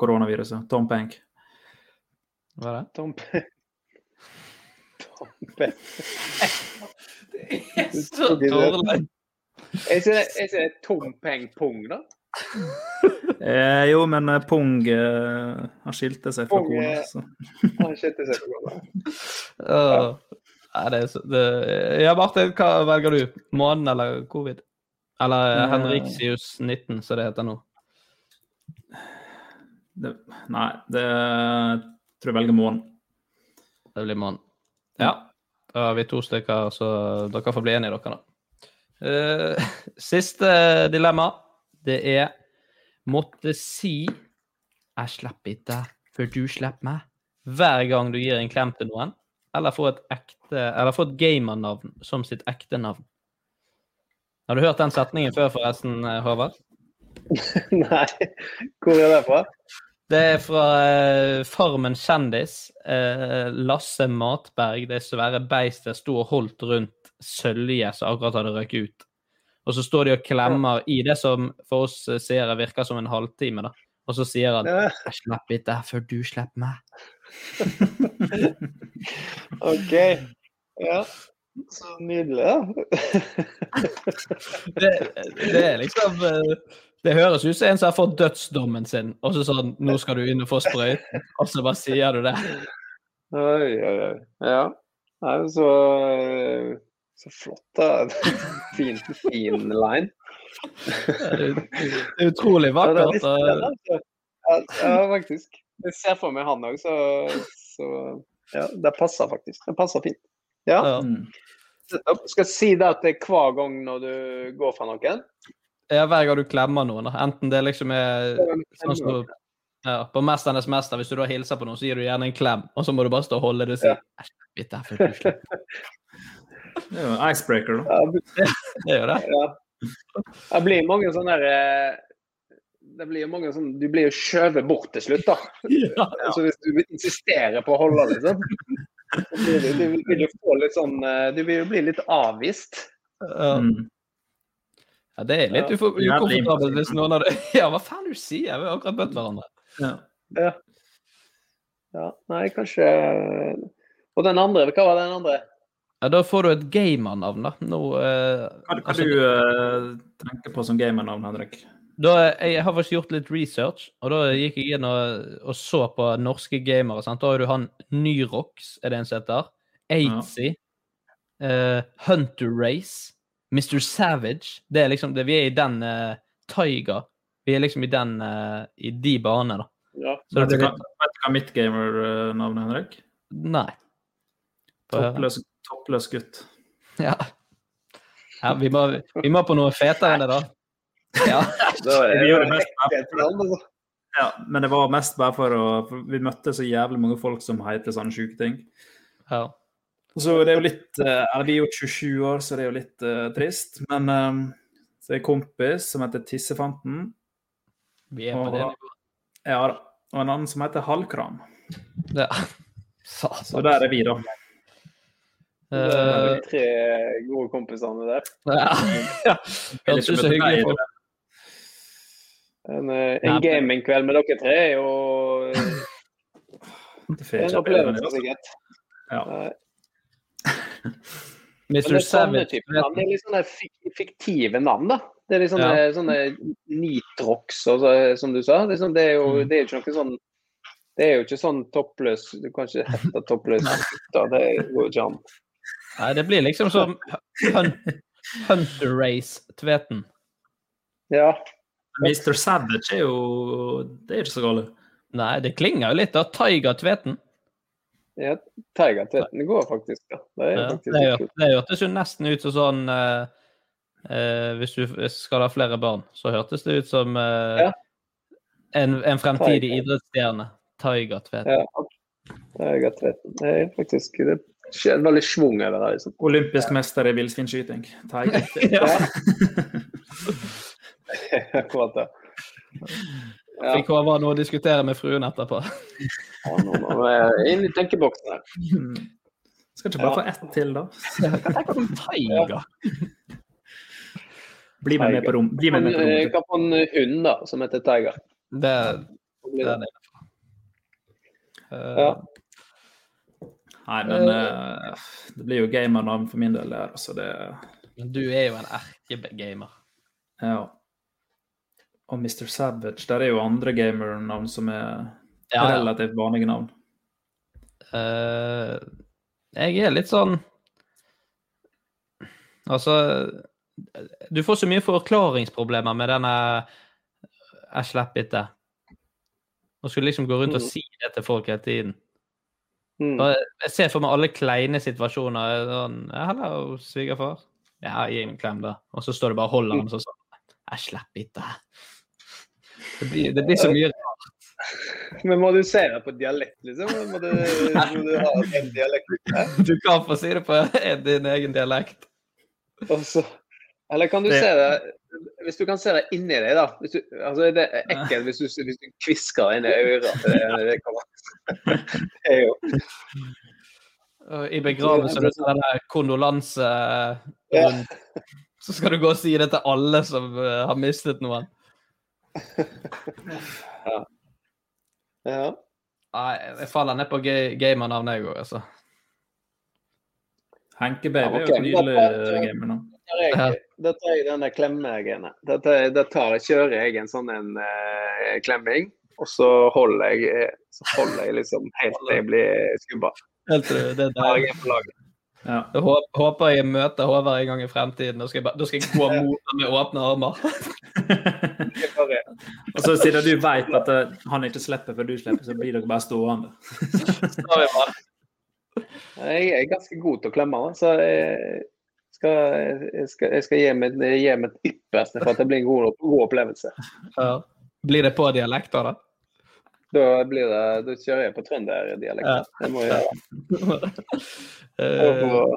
koronaviruset. Tom Pank. Hva er det? Tom P. Tom P. Så dårlig. Er så dårlig. er ikke det Tom Peng Pung, da? Eh, jo, men eh, Pung eh, han skilte seg fra Pung, kona. eh, Så. Han skilte seg fra kona. [LAUGHS] ja. Nei, det er så, det, ja, Martin, hva velger du? Månen eller covid? Eller Eh. Henriksius 19, som det heter nå. Det, nei, det tror jeg velger månen. Det blir månen. Ja. Da har vi to stykker, så dere får bli enige, dere, da. Uh, [LAUGHS] siste dilemma, det er måtte si 'Jeg slipper ikke før du slipper meg' hver gang du gir en klem til noen, eller får et ekte, eller får et gamernavn som sitt ekte navn. Har du hørt den setningen før, forresten, Håvard? [LAUGHS] Nei, hvor er det fra? Det er fra eh, Farmen kjendis. Eh, Lasse Matberg, det svære beistet, sto og holdt rundt sølje som akkurat hadde røket ut. Og så står de og klemmer i det som for oss eh, seere virker som en halvtime. da. Og så sier han 'Jeg slipper ikke før du slipper meg'. [LAUGHS] OK. Ja. Så nydelig, da. [LAUGHS] Det, det er liksom eh, Det høres ut som en som har fått dødsdommen sin, og så sånn 'Nå skal du inn og få sprøyten', og så bare sier du det. Oi, oi, oi. Ja. Nei, så, så flott, da. [LAUGHS] Fin, fin line. Det er utrolig Ja, det er vakkert. altså. Ja, ja, faktisk. Jeg ser for meg han òg, så, så ja, det passer faktisk. Det passer fint. Ja. Ja. Mm. Skal jeg si det at det er hver gang når du går fra noen? Ja, hver gang du klemmer noen. Enten det liksom er sånn som ja, På 'Mesternes mester', hvis du da hilser på noen, så gir du gjerne en klem, og så må du bare stå og holde det og si Ja. [LAUGHS] Det er jo en icebreaker, da. Ja, [LAUGHS] Det gjør det. ja. Det blir mange sånne der, eh, det blir jo mange sånn, Du blir jo skjøvet bort til slutt, da. Ja. Altså, hvis du insisterer på å holde, liksom. Så blir du, du vil jo få litt sånn eh, Du vil jo bli litt avvist. Ja. Mm. ja, det er litt Ja. ukomfortabelt hvis noen av det [LAUGHS] Ja, hva faen du sier? Vi har akkurat møtt hverandre. Ja. Ja. ja. Nei, kanskje Og den andre, hva var den andre? Ja, Da får du et gamernavn, da. Nå, eh, Hva, hva altså, du eh, tenker på som gamernavn, Henrik? da, jeg har faktisk gjort litt research, og da gikk jeg inn og, og så på norske gamere. sant? Da har du han Nyrox, er det en som heter. Aidsy. eh, Hunter Race. Mr. Savage. Det er liksom, det, Vi er i den uh, Tiger. Vi er liksom i den eh, I de banene, da. Ja. Så Vet du hva, vet du hva mitt gamernavn er, Henrik? Nei. Høre. Toppløs, gutt. Ja. ja vi, må, vi må på noe fetere enn det, da. Ja. [LAUGHS] Vi gjør det mest altså. Ja, men det var mest bare for å for Vi møtte så jævlig mange folk som heter sånne sjuke ting. Ja. Så det er jo litt eh, Eller vi er jo 27 år, så det er jo litt uh, trist. Men um, så er det en kompis som heter Tissefanten. Vi er på det nivået. Ja da. Og en annen som heter Halvkram. Ja. [LAUGHS] Så så der er vi, da. Det er Eh, de tre gode kompisene der. [LAUGHS] ja. ikke møte deg, hyggelige folk. En, eh, en gamingkveld med dere tre er jo [LAUGHS] eh, Det en det, opplevelse, sikkert. Ja. [LAUGHS] Men Mr. det er sånne Savage. Det er litt sånne fiktive navn, da. Det er litt sånne, Ja. sånne Nitrox, og så, som du sa. Det er, sånn, det, er jo, Mm. det er ikke noe sånn Det er jo ikke sånn toppløs Du kan ikke hete toppløs gutter. Det går jo ikke an. Nei, det blir liksom som Hun Hunter Race-tveten. Ja. Mr. Savage er jo Det er ikke så galt. Nei, det klinger jo litt da. Tiger-tveten. ja Tiger-tveten går faktisk, ja. Det er Ja, faktisk det, hør- det hørtes jo nesten ut som sånn eh, eh, Hvis du skal ha flere barn, så hørtes det ut som eh, Ja. en, en fremtidig Tiger. idrettsstjerne. Tiger-tveten. Ja. Tiger-tveten. Det er faktisk det er veldig schwung over det. Liksom. Olympisk mester i villsvinskyting. Tiger. [LAUGHS] Ja. [LAUGHS] Akkurat det. Ja, Fikk håpe noe å diskutere med fruen etterpå. ja, nå må er inn i tenkeboksen her. Skal ikke bare få ett til, da? Du om Tiger? [LAUGHS] Bli med, meg på rom. Bli med, meg på Jeg kan få en hund da, som heter Tiger. Det, det er det-. Eh, Ja. Nei, men uh, det blir jo gamernavn for min del der, altså det Men du er jo en erkegamer. Ja. Og Mr. Savage, der er jo andre gamernavn som er Ja, ja. relativt vanlige navn. Uh, jeg er litt sånn Altså Du får så mye forklaringsproblemer med denne Jeg slipper ikke. Å skulle liksom gå rundt og Mm. si det til folk hele tiden. Mm. Jeg ser for meg alle kleine situasjoner. Sånn, 'Hallo, svigerfar.' Ja, gi en klem, da. Og så står det bare og holder han sånn sånn. Jeg slipper ikke. Det blir, det blir så mye rart. [LAUGHS] Men må du si det på dialekt, liksom? Må du, må du ha en dialekt? [LAUGHS] Du kan få si det på din egen dialekt. Og så- Eller kan du Det- se det Hvis du kan se det inni deg, da. Hvis du, altså, det er ekkelt hvis du, hvis du kvisker inn i øret. Det, det, [LAUGHS] det er jo I begravelsen med ser der kondolanse Ja. rundt, så skal du gå og si det til alle som eh, har mistet noen. Ja. Nei, jeg faller ned på ga- gamernavn, jeg òg, altså. Henke Baby Ja, okay. er jo nydelig gamernavn. Da tar jeg, den der klemmegreiene. Da, tar- da tar jeg, kjører jeg en sånn en, eh, klemming, og så holder jeg, eh, så holder jeg liksom helt til jeg blir skubba. Helt til det der. jeg en på laget. Ja. Jeg håper jeg møter Håvard en gang i fremtiden. Da skal jeg, bare, da skal jeg gå mot ham med åpne armer. Og så siden du vet at eh, han ikke slipper før du slipper, så blir dere bare stående. Jeg er ganske god til å klemme, så jeg skal, skal, jeg skal gi meg gi mitt ypperste for at det blir en god, god opplevelse. Ja. Blir det på dialekter, da? Da, blir det, da kjører jeg på trønderdialekt. Ja. Det må jeg [LAUGHS] gjøre. Eh,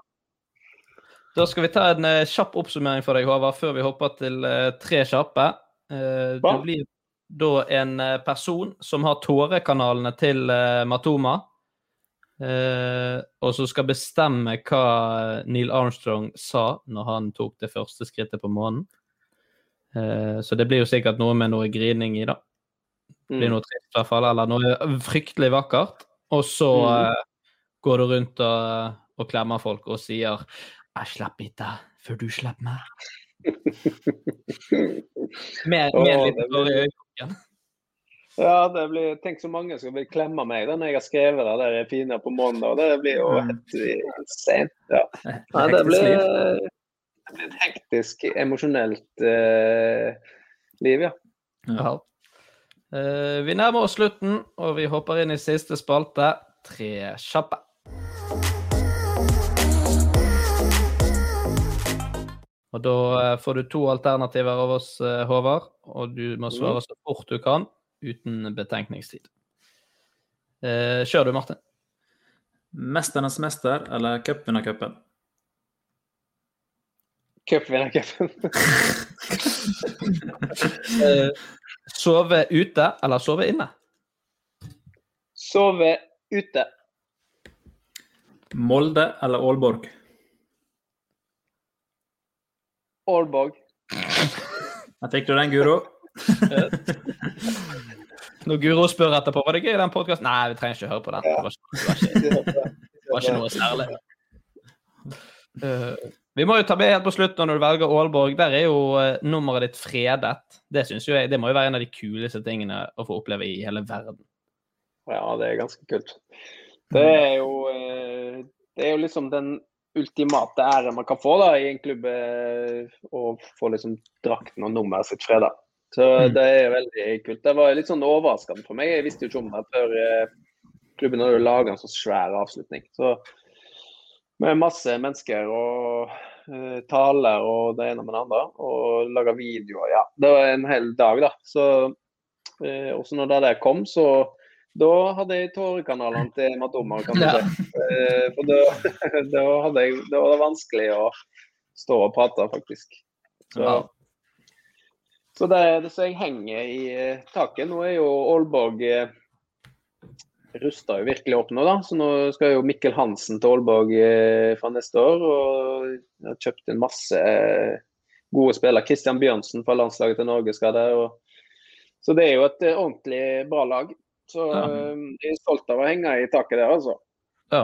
Da skal vi ta en eh, kjapp oppsummering for deg, Håvard, før vi hopper til eh, tre kjappe. du blir da en person som har tårekanalene til Matoma, eh, og som skal bestemme hva Neil Armstrong sa når han tok det første skrittet på månen. Uh, så det blir jo sikkert noe med noe grining i, da. Det blir Mm. noe trist i hvert fall, eller noe fryktelig vakkert. Og så eh, går du rundt og, og klemmer folk og sier 'Jeg slipper ikke før du slipper meg'. [LAUGHS] Med, med litt tårer i øyekroken. Ja, det blir, tenk så mange som vil klemme meg da når jeg har skrevet det der fine på mandag. Det blir jo Mm. helt insane. Ja. Ja, det, blir, det blir et hektisk, emosjonelt eh, liv, ja. Ja. Eh, vi nærmer oss slutten, og vi hopper inn i siste spalte. Tre kjappe. Og da eh, får du to alternativer av oss, eh, Håvard, og du må svare så fort du kan. Uten betenkningstid. Eh, kjør du, Martin. Mesternes mester eller cupvinnercupen? Cupvinnercupen. [LAUGHS] Eh, sove ute eller sove inne? Sove ute. Molde eller Aalborg? Aalborg. Der fikk du den, Guro. Når Guro spør etterpå var det gøy den podkasten Nei, vi trenger ikke høre på den. Det var ikke, det var ikke, det var ikke noe særlig. Uh, vi må jo ta med helt på slutt når du velger Aalborg. Der er jo uh, nummeret ditt fredet. Det synes jo jeg, det må jo være en av de kuleste tingene å få oppleve i hele verden. Ja, det er ganske kult. Det er jo, uh, det er jo liksom den ultimate æren man kan få da, i en klubb, eh, å få liksom drakten og nummeret sitt freda. Så Mm. det er veldig kult. Det var litt sånn overraskende for meg. Jeg visste jo ikke om det før eh, klubben hadde laga en så svær avslutning. Så med masse mennesker og eh, taler og det ene med det andre. Og laga videoer. Ja, det var en hel dag, da. Så eh, også når det der kom, så da hadde jeg tårekanalene til Matomar, kan du Ja. si. For da, [LAUGHS] da, hadde jeg, da var det vanskelig å stå og prate, faktisk. Så, Ja. Så det, er det som jeg henger i eh, taket. Nå er jo Aalborg eh, rusta jo virkelig opp nå, da. Så nå skal jo Mikkel Hansen til Aalborg eh, fra neste år. Og har kjøpt inn masse gode spillere. Christian Bjørnsen fra landslaget til Norge skal der. Og, så det er jo et ordentlig bra lag. Så Ja. jeg er stolt av å henge i taket der, altså. Ja.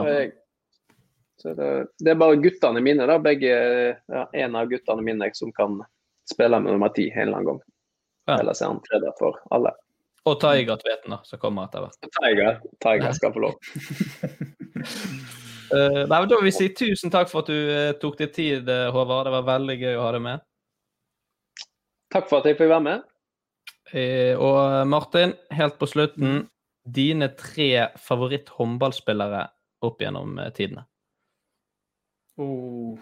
Så det, det er bare guttene mine, da. Begge, ja, en av guttene mine som kan spille med nummer ti en eller annen gang. Ja. Ellers er han tredje for alle. Og Tiger-tveten, da, som kommer etter hvert. Tiger, Tiger skal få lov. uh, [LAUGHS] nei, men Da vil vi si tusen takk for at du uh, tok deg tid, eh, Håvard. Det var veldig gøy å ha deg med. Takk for at jeg fikk være med. Uh, og Martin, helt på slutten, dine tre favoritt-håndballspillere opp gjennom tidene. Oh,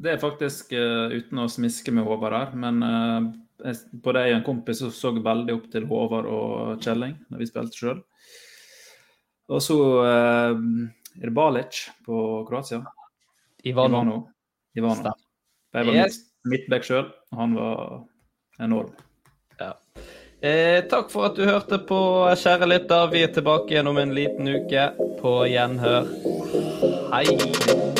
det er faktisk eh, uten å smiske med Håvard her, men eh, jeg- både jeg og en kompis så, veldig opp til Håvard og Kjelling når vi spilte sjøl. Og så eh, er det Balic på Kroatia. Ivano. Ivano. Ivano. Jeg var Yes. midt- midtback sjøl, og han var enorm. Ja. Eh, takk for at du hørte på, kjære lytter. Vi er tilbake igjen om en liten uke. På gjenhør. Hei.